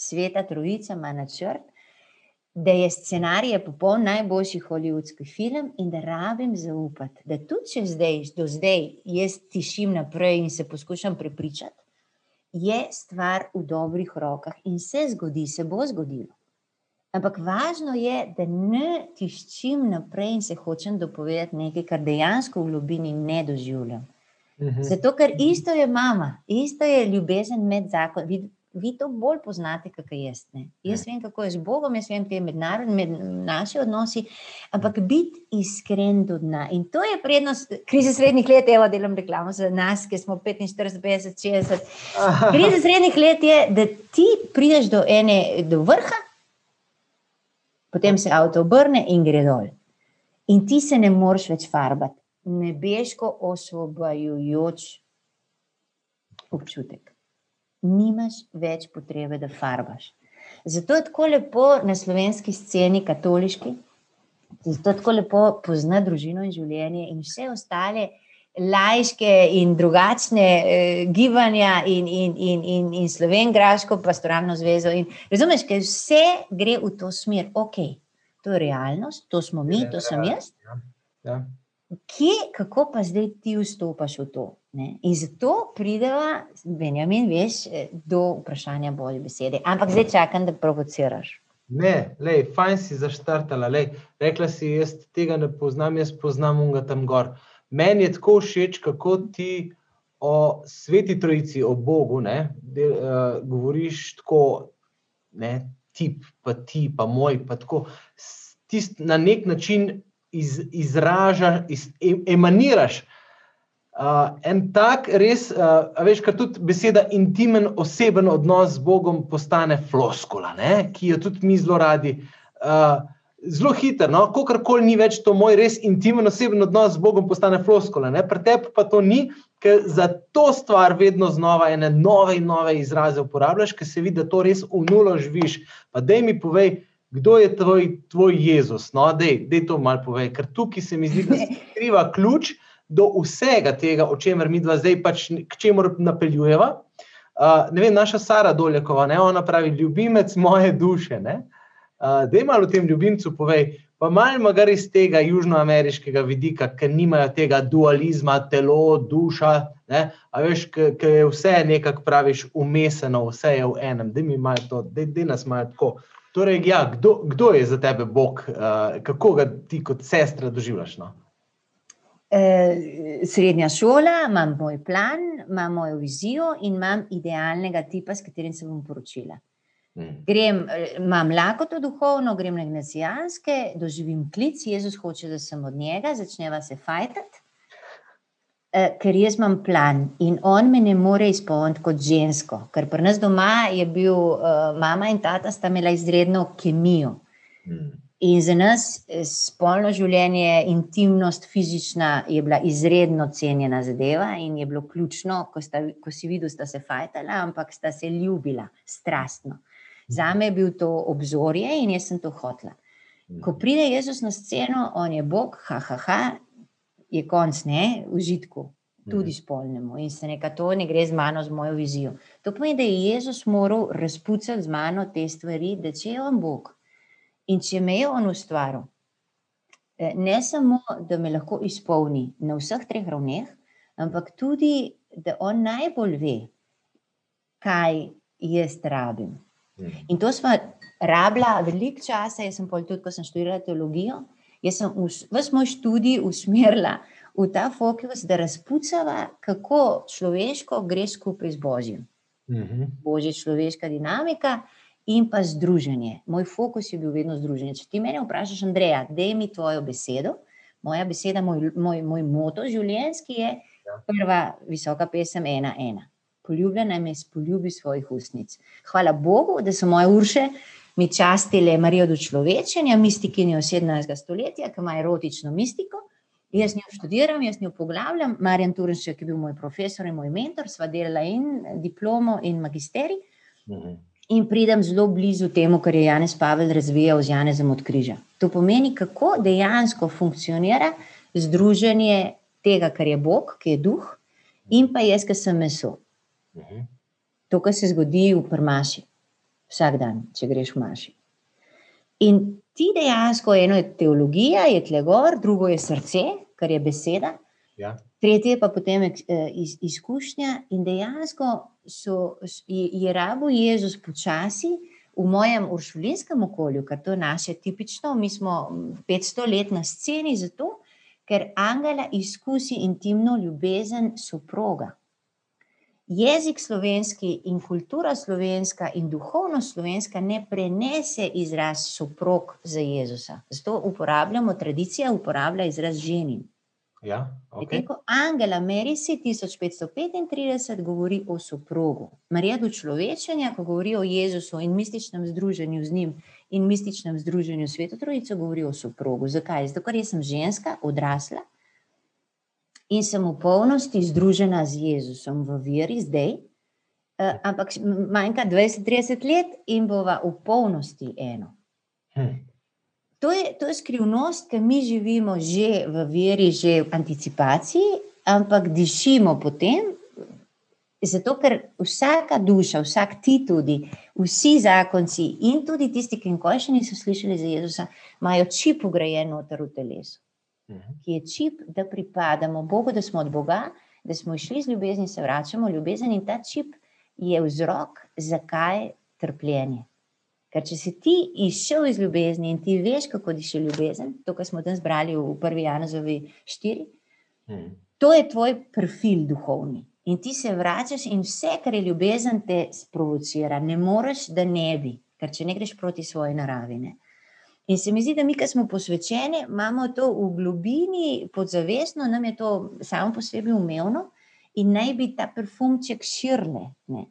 Sveta Trojica ima načrt, da je scenarij popoln najboljši holivudski film in da rabim zaupati, da tudi če zdaj, do zdaj, jaz tišim naprej in se poskušam prepričati, je stvar v dobrih rokah in se zgodi, se bo zgodilo. Ampak važno je, da ne tiščim naprej in se hočem dopovedati nekaj, kar dejansko v globini ne doživljam. Mhm. Zato, ker isto je mama, isto je ljubezen med zakonom. Vi, vi to bolj poznate, kot jaz. Ne? Jaz vem, kako je z Bogom, jaz vem, kaj je med narodom, med naši odnosi, ampak biti iskren do dna. In to je prednost krize srednjih let, evo, delam reklamo za nas, ki smo 45, 50, 60. Krize srednjih let je, da ti prideš do ene, do vrha potem se avto obrne in gre dol. In ti se ne moreš več farbati, nebeško osvobajajoč občutek. Nimaš več potrebe, da farbaš. Zato je tako lepo na slovenski sceni, katoliški, zato tako lepo pozna družino in življenje in vse ostale lajške in drugačne eh, gibanja in, in, in, in, in slovengraško pastoralno zvezo. In, razumeš, ker vse gre v to smer, ok, to je realnost, to smo mi, to sem jaz. Ja. Ja. Kje, kako pa zdaj ti vstopaš v to? Ne? In zato prideva, Benjamin, veš, eh, do vprašanja bolje besede. Ampak zdaj čakam, da provociraš. Ne, lej, fajn si zaštartala. Lej. Rekla si, jaz tega ne poznam, jaz poznam unga tam gor. Meni je tako všeč, kako ti o sveti trojici, o Bogu, ne, de, uh, govoriš tako, ne, tip, pa ti, pa moj, pa tako. Tist na nek način iz, izražaš, iz, emaniraš. Uh, en tak, res, uh, veš, kar tudi beseda intimen, oseben odnos z Bogom postane floskula, ne? ki jo tudi mi zelo radi. Uh, zelo hiter, no? kakorkoli ni več to moj res intimen, oseben odnos z Bogom, postane floskula. Pri tebi pa to ni, ker za to stvar vedno znova ene nove in nove izraze uporabljaš, ker se vidi, da to res v nulo živiš. Pa dej mi povej, kdo je tvoj, tvoj Jezus. No, dej, dej to malo povej, ker tukaj se mi zdi, da se skriva ključ do vsega tega, o čemer mi dva zdaj pač k čemu napeljujeva. Uh, ne vem, naša Sara Doljakova, ne, ona pravi, ljubimec moje duše. Uh, da je malo tem ljubimcu, povej, pa malo ga iz tega južnoameriškega vidika, ker nimajo tega dualizma, telo, duša. Ne, a veš, ki je vse nekako praviš, umeseno, vse je v enem, da mi malo to, da nas malo tako. Torej, ja, kdo, kdo je za tebe Bog, uh, kako ga ti kot sestra doživljaš? No? Eh, srednja šola, imam moj plan, imam mojo vizijo in imam idealnega tipa, s katerim se bom poročila. Hmm. Grem, eh, imam lakoto duhovno, grem na gimnazijanske, doživim klic, Jezus hoče, da sem od njega, začneva se fajtati, eh, ker jaz imam plan in on me ne more izpolniti kot žensko, ker pri nas doma je bil, mama in tata sta imela izredno kemijo. Hmm. In za nas spolno življenje, intimnost, fizična je bila izredno cenjena zadeva in je bilo ključno, ko, sta, ko si videl, da se fajtala, ampak sta se ljubila strastno. Za me je bil to obzorje in jaz sem to hotla. Ko pride Jezus na sceno, on je Bog, ha, ha, ha, je konc ne, užitku, tudi spolnemu. In se neka to ne gre z mano, z mojo vizijo. To pomeni, da je Jezus moral razpucati z mano te stvari, da če je on Bog. In če me je on ustvaril, eh, ne samo, da me lahko izpolni na vseh treh ravneh, ampak tudi, da on najbolj ve, kaj jaz rabim. Hmm. In to smo rabila veliko časa, jaz sem pol tudi, ko sem študirala teologijo, jaz sem vse moj študij usmerila v ta fokus, da razpucava, kako človeško gre skupaj z Božjim. Mhm. Božja človeška dinamika in pa združenje. Moj fokus je bil vedno združenje. Če ti mene vprašaš, Andreja, da mi tvojo besedo, moja beseda, moj, moj, moj moto življenjski je ja. prva visoka pesem ena, ena. Poljubljena me spoljubi svojih ustnic. Hvala Bogu, da so moje urše mi častile Marijo do človečenja, mistikinjo 17. stoletja, ki ima erotično mistiko. Jaz njo študiram, jaz njo poglavljam. Marjan Turenšek je bil moj profesor in moj mentor, sva delala in diplomo in magisterij. Mhm in pridem zelo blizu temu, kar je Janez Pavel razvijal z Janezem od križa. To pomeni, kako dejansko funkcionira združenje tega, kar je Bog, ki je duh, in pa jaz, ki sem meso. To, kar se zgodi v prmaši, vsak dan, če greš v maši. In ti dejansko, eno je teologija, je tle gor, drugo je srce, kar je beseda. Ja. Tretje pa potem je eh, iz, izkušnja in dejansko so, je, je rabo Jezus počasi v mojem uršulinskem okolju, ker to je naše tipično, mi smo 500 let na sceni zato, ker Angela izkusi intimno ljubezen soproga. Jezik slovenski in kultura slovenska in duhovnost slovenska ne prenese izraz soprog za Jezusa. Zato uporabljamo, tradicija uporablja izraz ženin. Ja, okay. Ko Angela Merisi 1535 govori o soprogu, Marija do človečenja, ko govori o Jezusu in mističnem združenju z njim in mističnem združenju svetu trojico, govori o soprogu. Zakaj? Zato, ker sem ženska, odrasla in sem v polnosti združena z Jezusom v veri zdaj, uh, ampak manjka 20-30 let in bova v polnosti eno. Hm. To je, to je skrivnost, ki mi živimo že v veri, že v anticipaciji, ampak dišimo potem. Zato, ker vsaka duša, vsak ti tudi, vsi zakonci in tudi tisti, ki nikoli še niso slišali za Jezusa, imajo čip ugrajen noter v telesu. Ki je čip, da pripadamo Bogu, da smo od Boga, da smo išli z ljubezni, se vračamo v ljubezen in ta čip je vzrok, zakaj trpljenje. Ker če si ti izšel iz ljubezni in ti veš, kako diši ljubezen, to, kar smo danes brali v prvi Janozovi štiri, hmm. to je tvoj profil duhovni. In ti se vračaš in vse, kar je ljubezen, te sprovocira. Ne moreš, da ne bi, ker če ne greš proti svoji naravi. Ne? In se mi zdi, da mi, ki smo posvečeni, imamo to v globini, podzavestno, nam je to samo po sebi umevno in naj bi ta perfumček širne. Ne?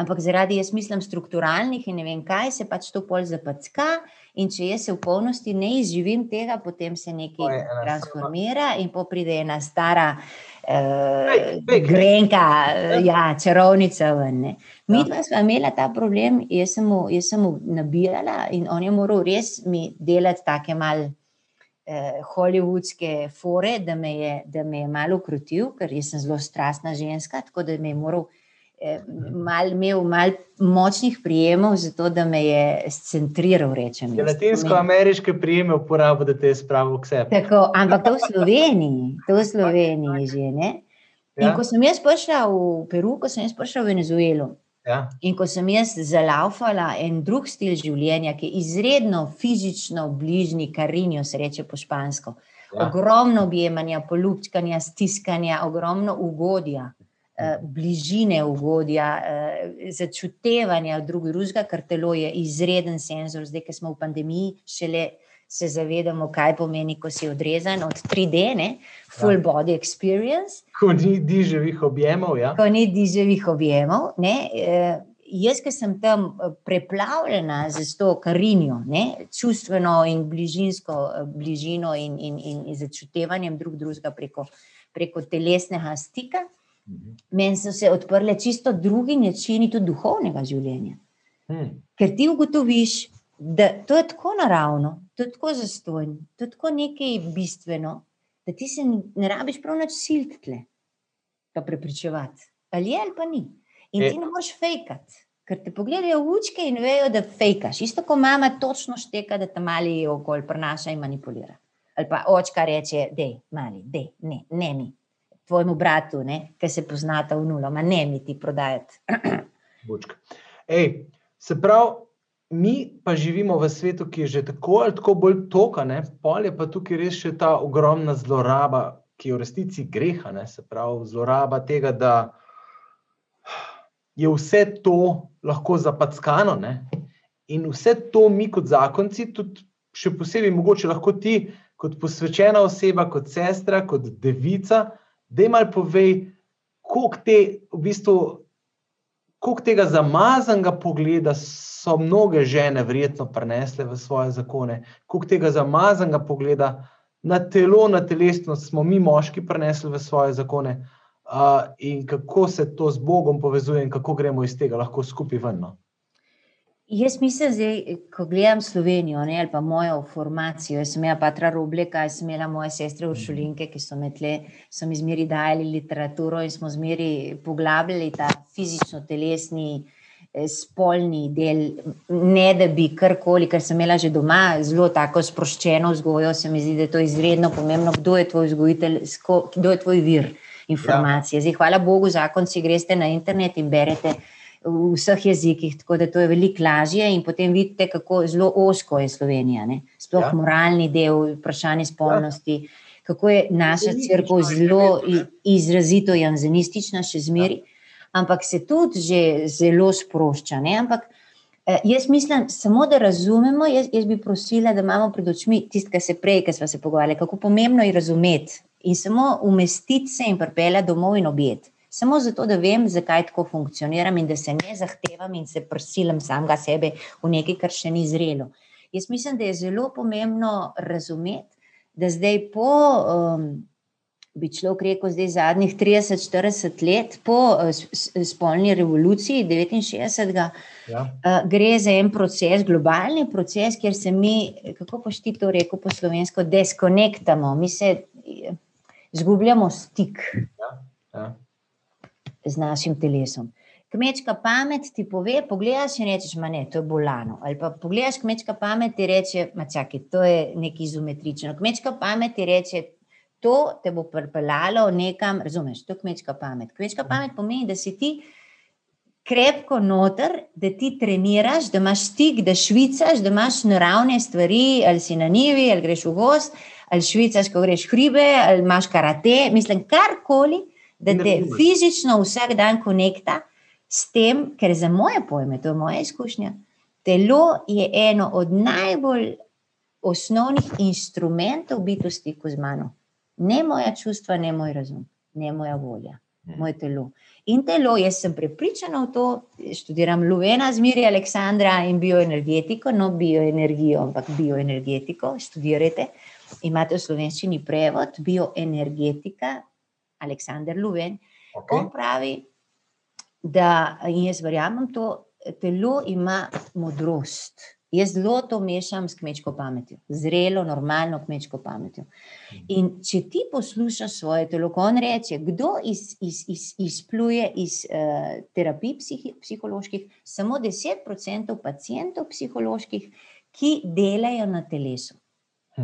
ampak zaradi, jaz mislim, strukturalnih in ne vem kaj, se pač to pol zapacka. In če jaz se v polnosti ne izživim tega, potem se nekaj transformira in pride ena stara uh, grenka, ja, čarovnica. Ven, Mi dva smo imela ta problem, jaz sem, mu, jaz sem mu nabirala in on je moral res mi delati take mal. Eh, hollywoodske fore, da me, je, da me je malo ukrotil, ker sem zelo strastna ženska, tako da me je moral mal, imel malo močnih prijemov, zato da me je scentriral. Rečem, Latinsko-ameriške prijeme uporabo, da te je spravil k sebi. Tako, ampak to v Sloveniji, to v Sloveniji že ne. In ja. ko sem jaz prišla v Peru, ko sem jaz prišla v Venezuelo. Ja. In ko sem jaz zalaufala en drug stil življenja, ki je izredno fizično bližnji, karinjo se reče po špansko, ja. ogromno objemanja, polupčkanja, stiskanja, ogromno ugodja. Eh, bližine ugodja, eh, začutevanja drugega, ker telo je izreden senzor. Zdaj, ki smo v pandemiji, šele se zavedamo, kaj pomeni, ko si odrezan od 3D, ne? full ja. body experience. Ko ni diževih objemov. Ja. Ko ni diževih objemov. Ne? Eh, jaz, ki sem tam preplavljena z to karinjo, ne? čustveno in bližinsko bližino in, in, in, in začutevanjem drug drugega preko, preko telesnega stika. Meni so se odprle čisto drugi načini tudi duhovnega življenja. Hmm. Ker ti ugotoviš, da to je tako naravno, to je tako zastojno, to je tako nekaj bistveno, da ti se ne rabiš prav nič siliti, pa prepričevati. Ali je ali pa ni. In e. ti ne moreš fejkati, ker te pogledajo v učke in vejo, da fejkaš. Isto kot mama točno šteka, da ta mali okolj prenaša in manipulira. Ali pa očka reče, da je mali, da je ne, ne mi tvojemu bratu, ki se poznata v nulo, ma ne mi ti prodajati. Ej, se pravi, mi pa živimo v svetu, ki je že tako ali tako bolj toka, ne? pol je pa tukaj res še ta ogromna zloraba, ki je v resnici greha, ne? se pravi, zloraba tega, da je vse to lahko zapackano. Ne? In vse to mi kot zakonci, tudi še posebej mogoče lahko ti, kot posvečena oseba, kot sestra, kot devica, da jim povej, koliko te, v bistvu, koliko tega zamazanega pogleda so mnoge žene verjetno prenesle v svoje zakone, koliko tega zamazanega pogleda na telo, na telesnost smo mi, moški, prenesli v svoje zakone. Uh, in kako se to z Bogom povezuje, in kako gremo iz tega lahko skupaj ven. No? Jaz mislim, da ko gledam Slovenijo ne, ali pa mojo formacijo, jaz sem imela patra Rubleka, jaz sem imela moje sestre Uršulinke, ki so me tle, so mi zmeri dajali literaturo in smo zmeri poglabljali ta fizično-telesni, eh, spolni del, ne da bi karkoli, ker sem imela že doma zelo tako sproščeno vzgojo, se mi zdi, da je to izredno pomembno, kdo je tvoj vzgojitelj, kdo je tvoj vir informacije. Ja. Zdaj, hvala Bogu, zakon si greste na internet in berete v vseh jezikih, tako da to je veliko lažje. In potem vidite, kako zelo osko je Slovenija, ne? sploh ja. moralni del, vprašanje spolnosti. Ja. Kako je naša crkva zelo izrazito janzenistična, še zmeri, ja. ampak se tudi že zelo sprošča. Ne? Ampak eh, jaz mislim, samo da razumemo, jaz, jaz bi prosila, da imamo pred očmi tisto, kar se prej, ki smo se pogovarjali, kako pomembno je razumeti in samo umestiti se in pripeljati domov in objeti samo zato, da vem, zakaj tako funkcioniram in da se ne zahtevam in se prosilim samega sebe v nekaj, kar še ni zrelo. Jaz mislim, da je zelo pomembno razumeti, da zdaj po um, bi človek rekel, zdaj zadnjih 30-40 let po spolni revoluciji 69. Ja. Gre za en proces, globalni proces, kjer se mi, kako pa ti to rekel po slovensko, deskonektamo, mi se izgubljamo stik ja. Ja. Z našim telesom. Kmečka pamet ti pove, pogledaš in rečeš, ma ne, to je bolano. Ali pa pogledaš kmečka pamet in reče, ma čakaj, to je nekaj izometrično. Kmečka pamet ti reče, to te bo pripeljalo nekam, razumeš, to je kmečka pamet. Kmečka pamet pomeni, da si ti krepko noter, da ti treniraš, da imaš stik, da švicaš, da imaš naravne stvari, ali si na nivi, ali greš v gost, ali švicaš, ko greš hribe, ali imaš karate, mislim, karkoli, da te fizično vsak dan konekta s tem, ker za moje pojme, to je moja izkušnja, telo je eno od najbolj osnovnih instrumentov biti v stiku z mano. Ne moja čustva, ne moj razum, ne moja volja, hmm. moje telo. In telo, jaz sem prepričana v to, študiram Luvena, zmeri Aleksandra in bioenergetiko, no bioenergijo, ampak bioenergetiko, študirajte. Imate v slovenščini prevod, bioenergetika, Aleksandr Luven. Okay. On pravi, da jaz verjamem, da telo ima modrost. Jaz zelo to mešam s kmečko pametjo, zrelo, normalno kmečko pametjo. In če ti poslušaš svoje telo, ko on reče, kdo iz, iz, iz, izpluje iz uh, terapij psihi, psiholoških, samo 10% pacijentov psiholoških, ki delajo na telesu.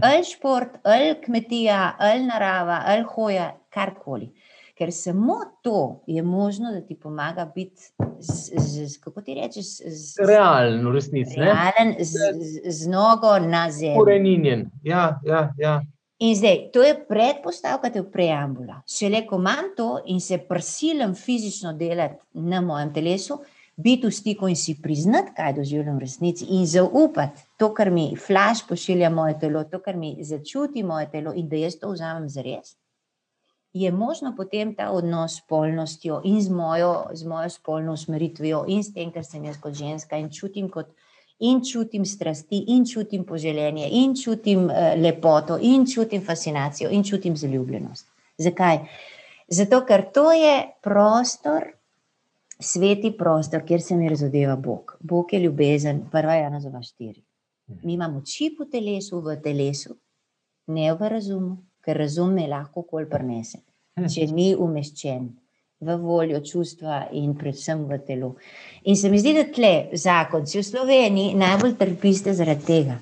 Ali šport, ali kmetija, ali narava, ali hoja, karkoli ker samo to je možno, da ti pomaga biti, z, z, z, kako ti rečeš, z, realen, v resnici. Realen, z, z, z nogo na zemlji. Ureninjen. Ja, ja, ja. In zdaj, to je predpostavka te preambula. Šele ko imam to in se prisilim fizično delati na mojem telesu, biti v stiku in si priznati, kaj doživljam v resnici, in zaupati to, kar mi flash pošilja moje telo, to, kar mi začuti moje telo, in da jaz to vzamem za res je možno potem ta odnos s spolnostjo in z mojo, z mojo spolno usmeritvijo, in s tem, ker sem jaz kot ženska in čutim, kot, in čutim strasti, in čutim poželjenje, in čutim uh, lepoto, in čutim fascinacijo, in čutim zaljubljenost. Zakaj? Zato, ker to je prostor, sveti prostor, kjer se mi razodeva Bog. Bog je ljubezen, prva je ena za štiri. Mi imamo čip v telesu, v telesu, ne v razumu, ker razum me lahko kol prenese. Če ni umeščen v voljo, čustva in predvsem v telo. In se mi zdi, da tle zakon, če v Sloveniji najbolj trpiste zaradi tega.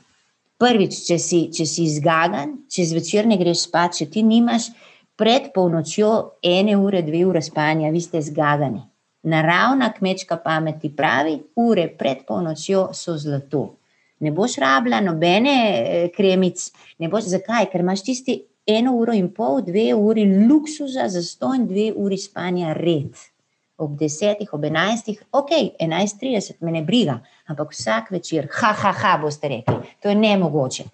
Prvič, če si, če si zgagan, če zvečer ne greš spat, če ti nimaš pred polnočjo ene ure, dve ure spanja, vi ste zgagani. Naravna kmečka pamet ti pravi, ure pred polnočjo so zlato. Ne boš rabila nobene eh, kremic, ne boš zakaj, ker imaš tisti eno uro in pol, dve uri luksuza, za sto in dve uri spanja red. Ob desetih, ob enajstih, ok, enajst trideset, me ne briga, ampak vsak večer, ha, ha, ha, boste rekli, to je ne mogoče.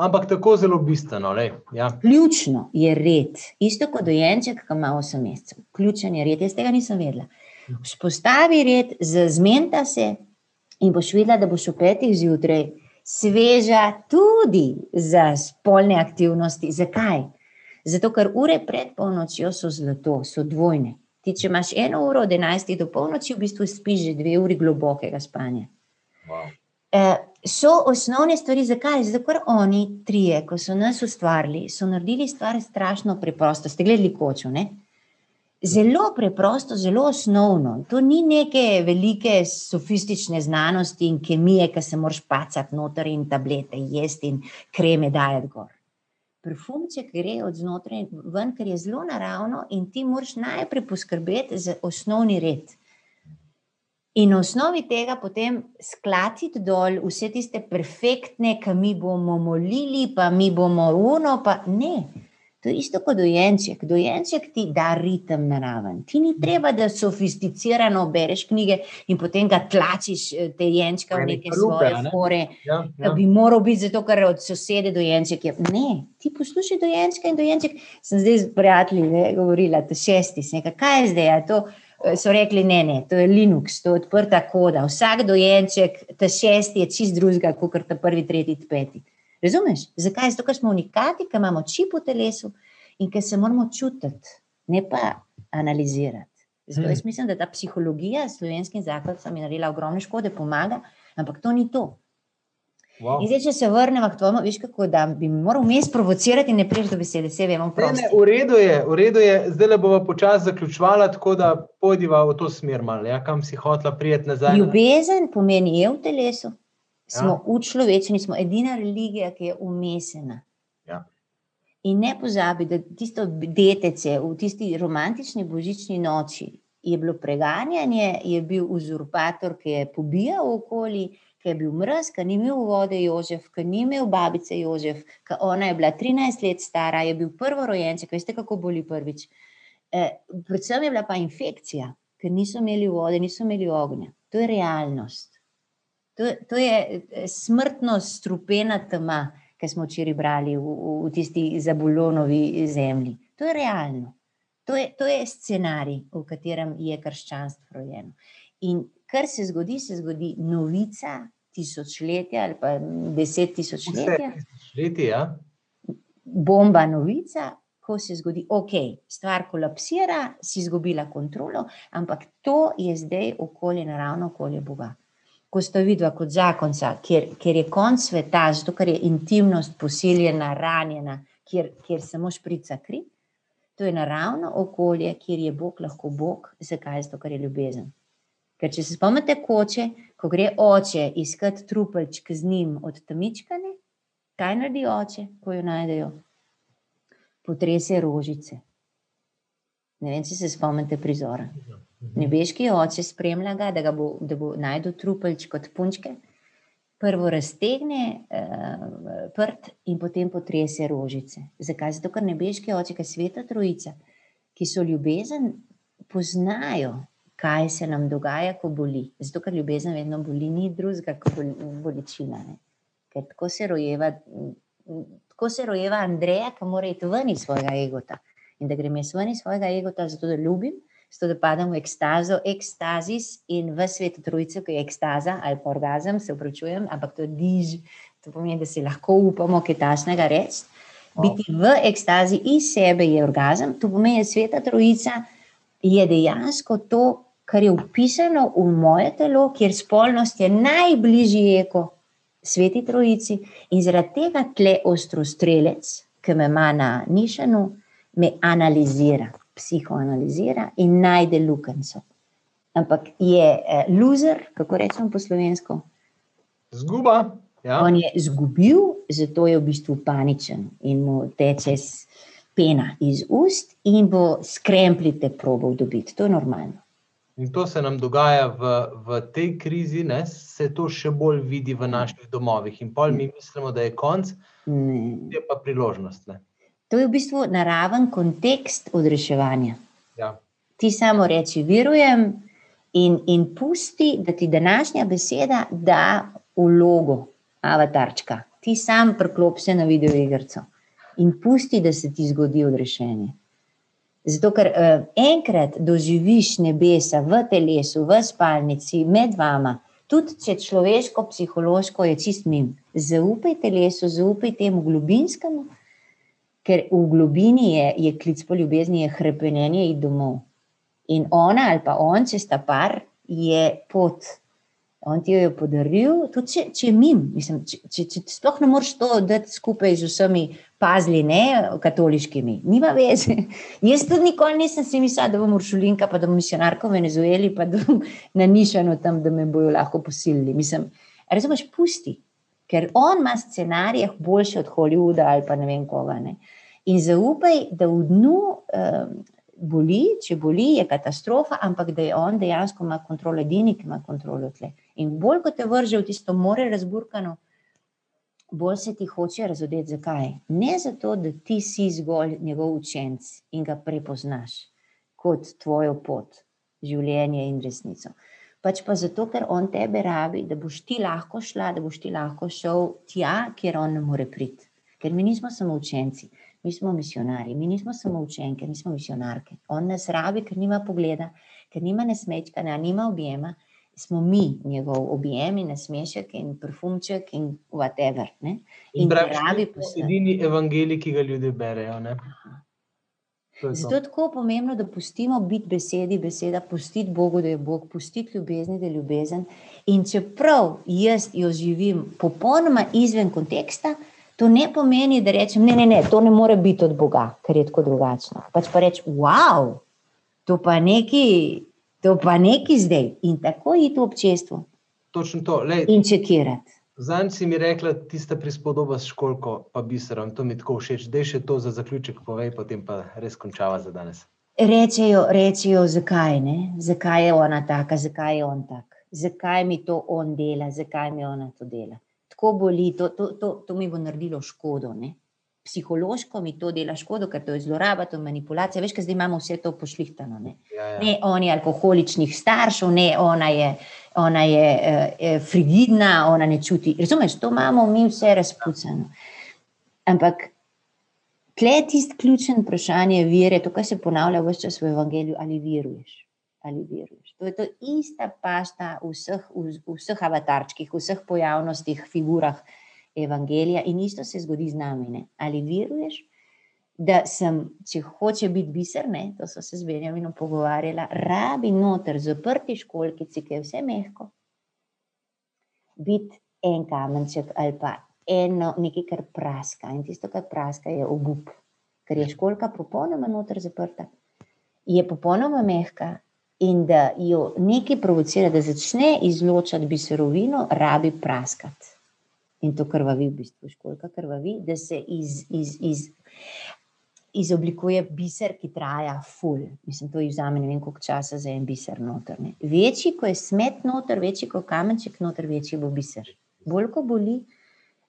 Ampak tako zelo bistveno. Ja. Ključno je red. Isto kot dojenček, ki ima osem mesecev. Ključen je red, jaz tega nisem vedela. Vzpostavi red, zmenta se in boš videla, da boš v petih zjutraj sveža tudi za spolne aktivnosti. Zakaj? Zato, ker ure pred polnočjo so zlato, so dvojne. Ti, če imaš eno uro od 11 do polnoči, v bistvu spiš že dve uri globokega spanja. Wow. E, so osnovne stvari, zakaj? Zato, ker oni trije, ko so nas ustvarili, so naredili stvar strašno preprosto. Ste gledali kočo, ne? Zelo preprosto, zelo osnovno. To ni neke velike sofistične znanosti in kemije, ki se moraš pacati noter in tablete jesti in kreme dajati gor. Parfumče gre od znotraj ven, ker je zelo naravno in ti moraš najprej poskrbeti za osnovni red. In na osnovi tega potem sklatiti dol vse tiste perfektne, ki mi bomo molili, pa mi bomo uno, pa ne. To je isto kot dojenček. Dojenček ti da ritem naraven. Ti ni treba, da sofisticirano bereš knjige in potem ga tlačiš eh, te jenčka v neke svoje fore, ja, ja. da bi moral biti zato, ker od sosede dojenček je. Ne, ti poslušaj dojenčka in dojenček. Sem zdaj z prijatelji govorila, to šesti, nekaj, kaj je zdaj, to eh, so rekli, ne, ne, to je Linux, to je odprta koda. Vsak dojenček, ta šesti je čist drugega, kot ta prvi, tretji, peti. Razumeš? Zakaj? Zato, ker smo unikati, ker imamo čip v telesu in ki se moramo čutiti, ne pa analizirati. Zato jaz mislim, da ta psihologija s slovenskim zakonom je naredila ogromne škode, pomaga, ampak to ni to. Wow. Zdaj, če se vrnemo k tvomu, veš, kako da bi moral mes provocirati in ne prejš do besede, vse vemo. Ne, ne, v redu je, v redu je, zdaj le bomo počasi zaključovala, tako da pojdiva v to smer malo, ja, kam si hotla prijeti nazaj. Ljubezen pomeni je v telesu, smo ja. v človečini, smo edina religija, ki je umesena. Ja. In ne pozabi, da tisto detece v tisti romantični božični noči je bilo preganjanje, je bil uzurpator, ki je pobijal okoli, ki je bil mrz, ki ni imel vode Jožef, ki ni imel babice Jožef, ki ona je bila 13 let stara, je bil prvo rojenček, veste, kako boli prvič. E, predvsem je bila pa infekcija, ker niso imeli vode, niso imeli ognja. To je realnost. To, to je eh, smrtno strupena tema, ki smo včeraj brali v, v, v tisti zabulonovi zemlji. To je realno. To je, to je scenarij, v katerem je krščanstvo rojeno. In kar se zgodi, se zgodi novica tisočletja ali pa deset tisočletja. Ja. Bomba novica, ko se zgodi, ok, stvar kolapsira, si izgubila kontrolo, ampak to je zdaj okolje, naravno okolje Boga. Ko sta vidva kot zakonca, ker, ker je konc sveta, zato ker je intimnost posiljena, ranjena, kjer, kjer samo šprica kri, to je naravno okolje, kjer je Bog lahko Bog, zakaj? Zato, ker je ljubezen. Ker če se spomnite koče, ko gre oče iskati trupelčk z njim od tamičkane, kaj naredi oče, ko jo najdejo? Potrese rožice. Ne vem, če se spomnite prizora. Nebeški oče spremlja ga, da, ga bo, da bo najdel trupelčk od punčke, prvo raztegne uh, prt in potem potrese rožice. Zakaj? Zato, ker nebeški oče, ki je sveta trojica, ki so ljubezen, poznajo kaj se nam dogaja, ko boli. Zato, ker ljubezen vedno boli, ni drugega kot bolečina. Ne? Ker tako se rojeva, tako se rojeva Andreja, ki mora iti ven iz svojega egota. In da grem jaz ven iz svojega egota, zato da ljubim, zato da padem v ekstazo, ekstazis in v svetu trojice, ki je ekstaza ali pa orgazem, se upravičujem, ampak to diž, to pomeni, da si lahko upamo kaj tasnega reči. Biti v ekstazi iz sebe je orgazem, to pomeni, da sveta trojica je dejansko to, kar je upisano v moje telo, kjer spolnost je najbližji eko sveti trojici in zaradi tega tle ostrostrelec, ki me ima na nišanu, me analizira, psihoanalizira in najde lukenco. Ampak je uh, loser, kako rečemo po slovensko? Zguba. Ja. On je izgubil, zato je v bistvu paničen in mu teče pena iz ust in bo skremplite probov dobiti. To je normalno. In to se nam dogaja v, v tej krizi, ne? se to še bolj vidi v naših domovih. In pol mi mislimo, da je konc, je pa priložnost. Ne? To je v bistvu naraven kontekst odreševanja. Ja. Ti samo reči, verujem, in, in pusti, da ti današnja beseda da vlogo, avatarčka. Ti sam preklop se na video igrico in pusti, da se ti zgodi odrešenje. Zato, ker uh, enkrat doživiš nebesa v telesu, v spalnici, med vama, tudi če človeško, psihološko je čist mim. Zaupaj telesu, zaupaj temu globinskemu, ker v globini je, je klic po ljubezni, je hrepenenje in domov. In ona ali pa on, če sta par, je pot. On ti jo je podaril, tudi če, če je mim, mislim, če, če, če sploh ne moreš to dati skupaj z vsemi pazli, ne katoliškimi, nima veze. Jaz tudi nikoli nisem si mislila, da bom uršulinka, pa da bom misionarka v Venezueli, pa da bom nanišana tam, da me bojo lahko posilili. Mislim, razumeš, pusti, ker on ima scenarije boljše od Hollywooda ali pa ne vem koga. Ne? In zaupaj, da v dnu. Um, boli, če boli, je katastrofa, ampak da je on dejansko ima kontrolo, edini, ki ima kontrolo tle. In bolj kot te vrže v tisto more razburkano, bolj se ti hoče razodeti. Zakaj? Ne zato, da ti si zgolj njegov učenc in ga prepoznaš kot tvojo pot, življenje in resnico. Pač pa zato, ker on tebe rabi, da boš ti lahko šla, da boš ti lahko šel tja, kjer on ne more priti. Ker mi nismo samo učenci, mi smo misionari, mi nismo samo učenke, mi smo misionarke. On nas rabi, ker nima pogleda, ker nima nesmečkanja, nima objema. Smo mi njegov objem in nasmešek in parfumček in whatever. Ne? In, in pravi, rabi posebej. Edini evangelij, ki ga ljudje berejo. Zato je tako pomembno, da pustimo biti besedi, beseda, pustiti Bogu, da je Bog, pustiti ljubezni, da je ljubezen. In čeprav jaz jo živim popolnoma izven konteksta, to ne pomeni, da rečem, ne, ne, ne, to ne more biti od Boga, ker je tako drugačno. Pač pa reč, wow, to pa neki, to pa neki zdaj in tako je to občestvo. Točno to. Lej, in čekirati. Zanj si mi rekla, tista prispodoba s školko, pa biserom, to mi tako všeč. Dej še to za zaključek, povej, potem pa res končava za danes. Rečejo, rečejo, zakaj ne? Zakaj je ona taka, zakaj je on tak? Zakaj mi to on dela, zakaj mi ona to dela? Tako boli, to, to, to, to mi bo naredilo škodo. Ne? Psihološko mi to dela škodo, ker to je zloraba, to je manipulacija. Veš, kaj zdaj imamo vse to pošlihtano. Ne, ja, ja. ne on je alkoholičnih staršev, ne ona je ona je uh, frigidna, ona ne čuti. Razumeš, to imamo mi vse razpucano. Ampak tle je tisto ključen vprašanje vere, to, kar se ponavlja vse čas v evangeliju, ali veruješ. Ali veruješ. To je to ista pašta v vseh, v, v vseh avatarčkih, v vseh pojavnostih, figurah evangelija in isto se zgodi z nami. Ne? Ali veruješ, da sem, če hoče biti biser, ne, to so se z Benjaminom pogovarjala, rabi noter zaprti školkici, ki je vse mehko, biti en kamenček ali pa eno, nekaj, kar praska. In tisto, kar praska, je obup, ker je školka popolnoma noter zaprta, je popolnoma mehka. In da jo nekaj provocira, da začne izločati biserovino, rabi praskati. In to krvavi, v bistvu, školka krvavi, da se iz, iz, iz izoblikuje biser, ki traja ful. Mislim, to je vzame ne vem koliko časa za en biser noter. Ne. Večji, ko je smet noter, večji, ko kamenček noter, večji bo biser. Bolj, ko boli,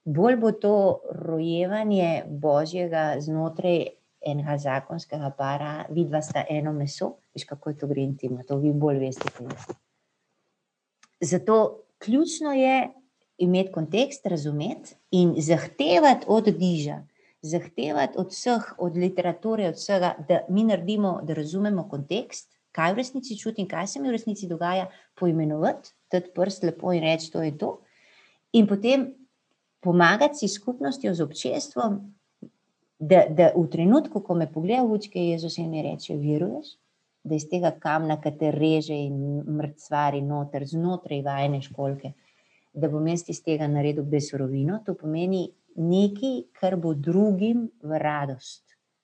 bolj bo to rojevanje Božjega znotraj enega zakonskega para, vidva sta eno meso, veš kako je to gre intimno, to vi bolj veste. Zato ključno je imeti kontekst, razumeti in zahtevati od diža, zahtevati od vseh, od literature, od vsega, da mi naredimo, da razumemo kontekst, kaj v resnici čutim, kaj se mi v resnici dogaja, poimenovati, tudi prst lepo in reči, to je to. In potem pomagati si skupnostjo, z občestvom, da, da v trenutku, ko me pogleda v učke, Jezus in mi reče: Veruješ, da iz tega kamna, ki te reže in mrtvari noter, znotraj vajne školke, da bom jaz iz tega naredil besorovino, to pomeni, nekaj, kar bo drugim v radost,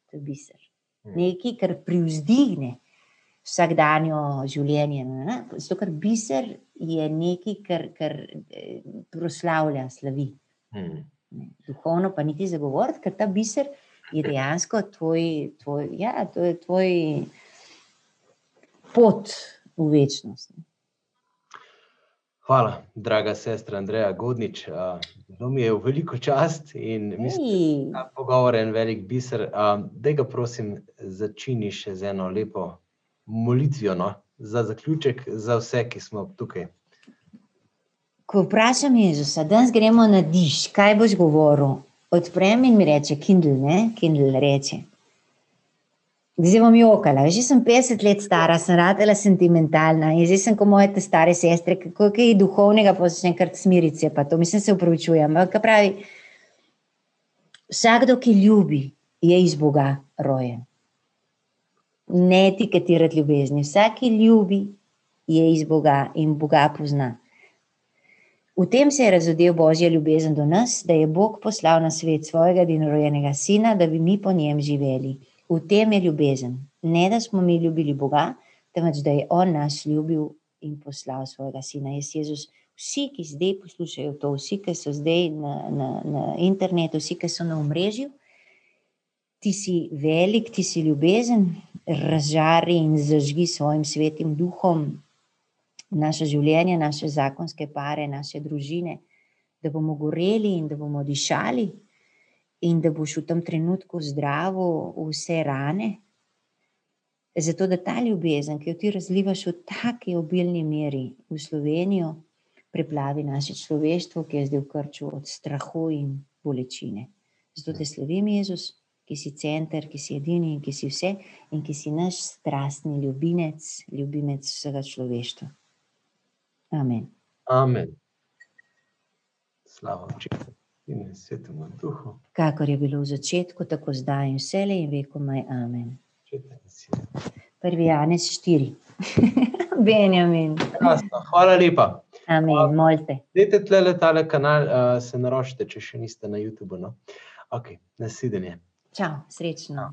to je biser. Hmm. Nekaj, kar privzdigne vsakdanjo življenje. Zato, ker biser je nekaj, kar, kar eh, proslavlja, slavi. Hmm. Duhovno pa niti zagovoriti, ker ta biser je dejansko tvoj, tvoj, ja, to je tvoj pot v večnost. Hvala, draga sestra Andreja Godnič. Zelo mi je v veliko čast in mislim, da je pogovor en velik biser. Da ga prosim, začini še z eno lepo molitvijo no? za zaključek, za vse, ki smo tukaj. Ko vprašam Jezusa, da gremo na diš, kaj boš govoril? Odprem in mi reče, Kindle, ne? Kindle reče. Zdaj bom jokala, že sem 50 let stara, sem radila sentimentalna in zdaj sem kot moje te stare sestre, kako je duhovnega, pa začne kar smirice, pa to mislim, se upravičujem. Pravi, vsakdo, ki ljubi, je iz Boga rojen. Ne etiketirati ljubezni. Vsak, ki ljubi, je iz Boga in Boga pozna. V tem se je razodel Božja ljubezen do nas, da je Bog poslal na svet svojega dinorojenega sina, da bi mi po njem živeli. V tem je ljubezen. Ne, da smo mi ljubili Boga, temveč da je On nas ljubil in poslal svojega sina. Jaz, Jezus, vsi, ki zdaj poslušajo to, vsi, ki so zdaj na, na, na internetu, vsi, ki so na omrežju, ti si velik, ti si ljubezen, razžari in zažgi svojim svetim duhom naše življenje, naše zakonske pare, naše družine, da bomo goreli in da bomo dišali in da boš v tem trenutku zdravil vse rane. Zato, da ta ljubezen, ki jo ti razlivaš v taki obilni meri v Slovenijo, preplavi naše človeštvo, ki je zdaj v krču od strahu in bolečine. Zato te slavim, Jezus, ki si center, ki si edini in ki si vse, in ki si naš strastni ljubimec, ljubimec vsega človeštva. Amen. Amen. Slava očetu in svetemu duhu. Kakor je bilo v začetku, tako zdaj in vse le in vekomaj. Amen. Prvi Janez 4. Benjamin. Krasno, hvala lepa. Amen, molte. Dajte tle le tale kanal, uh, se naročite, če še niste na YouTubu. No? Ok, nasvidenje. Čau, srečno.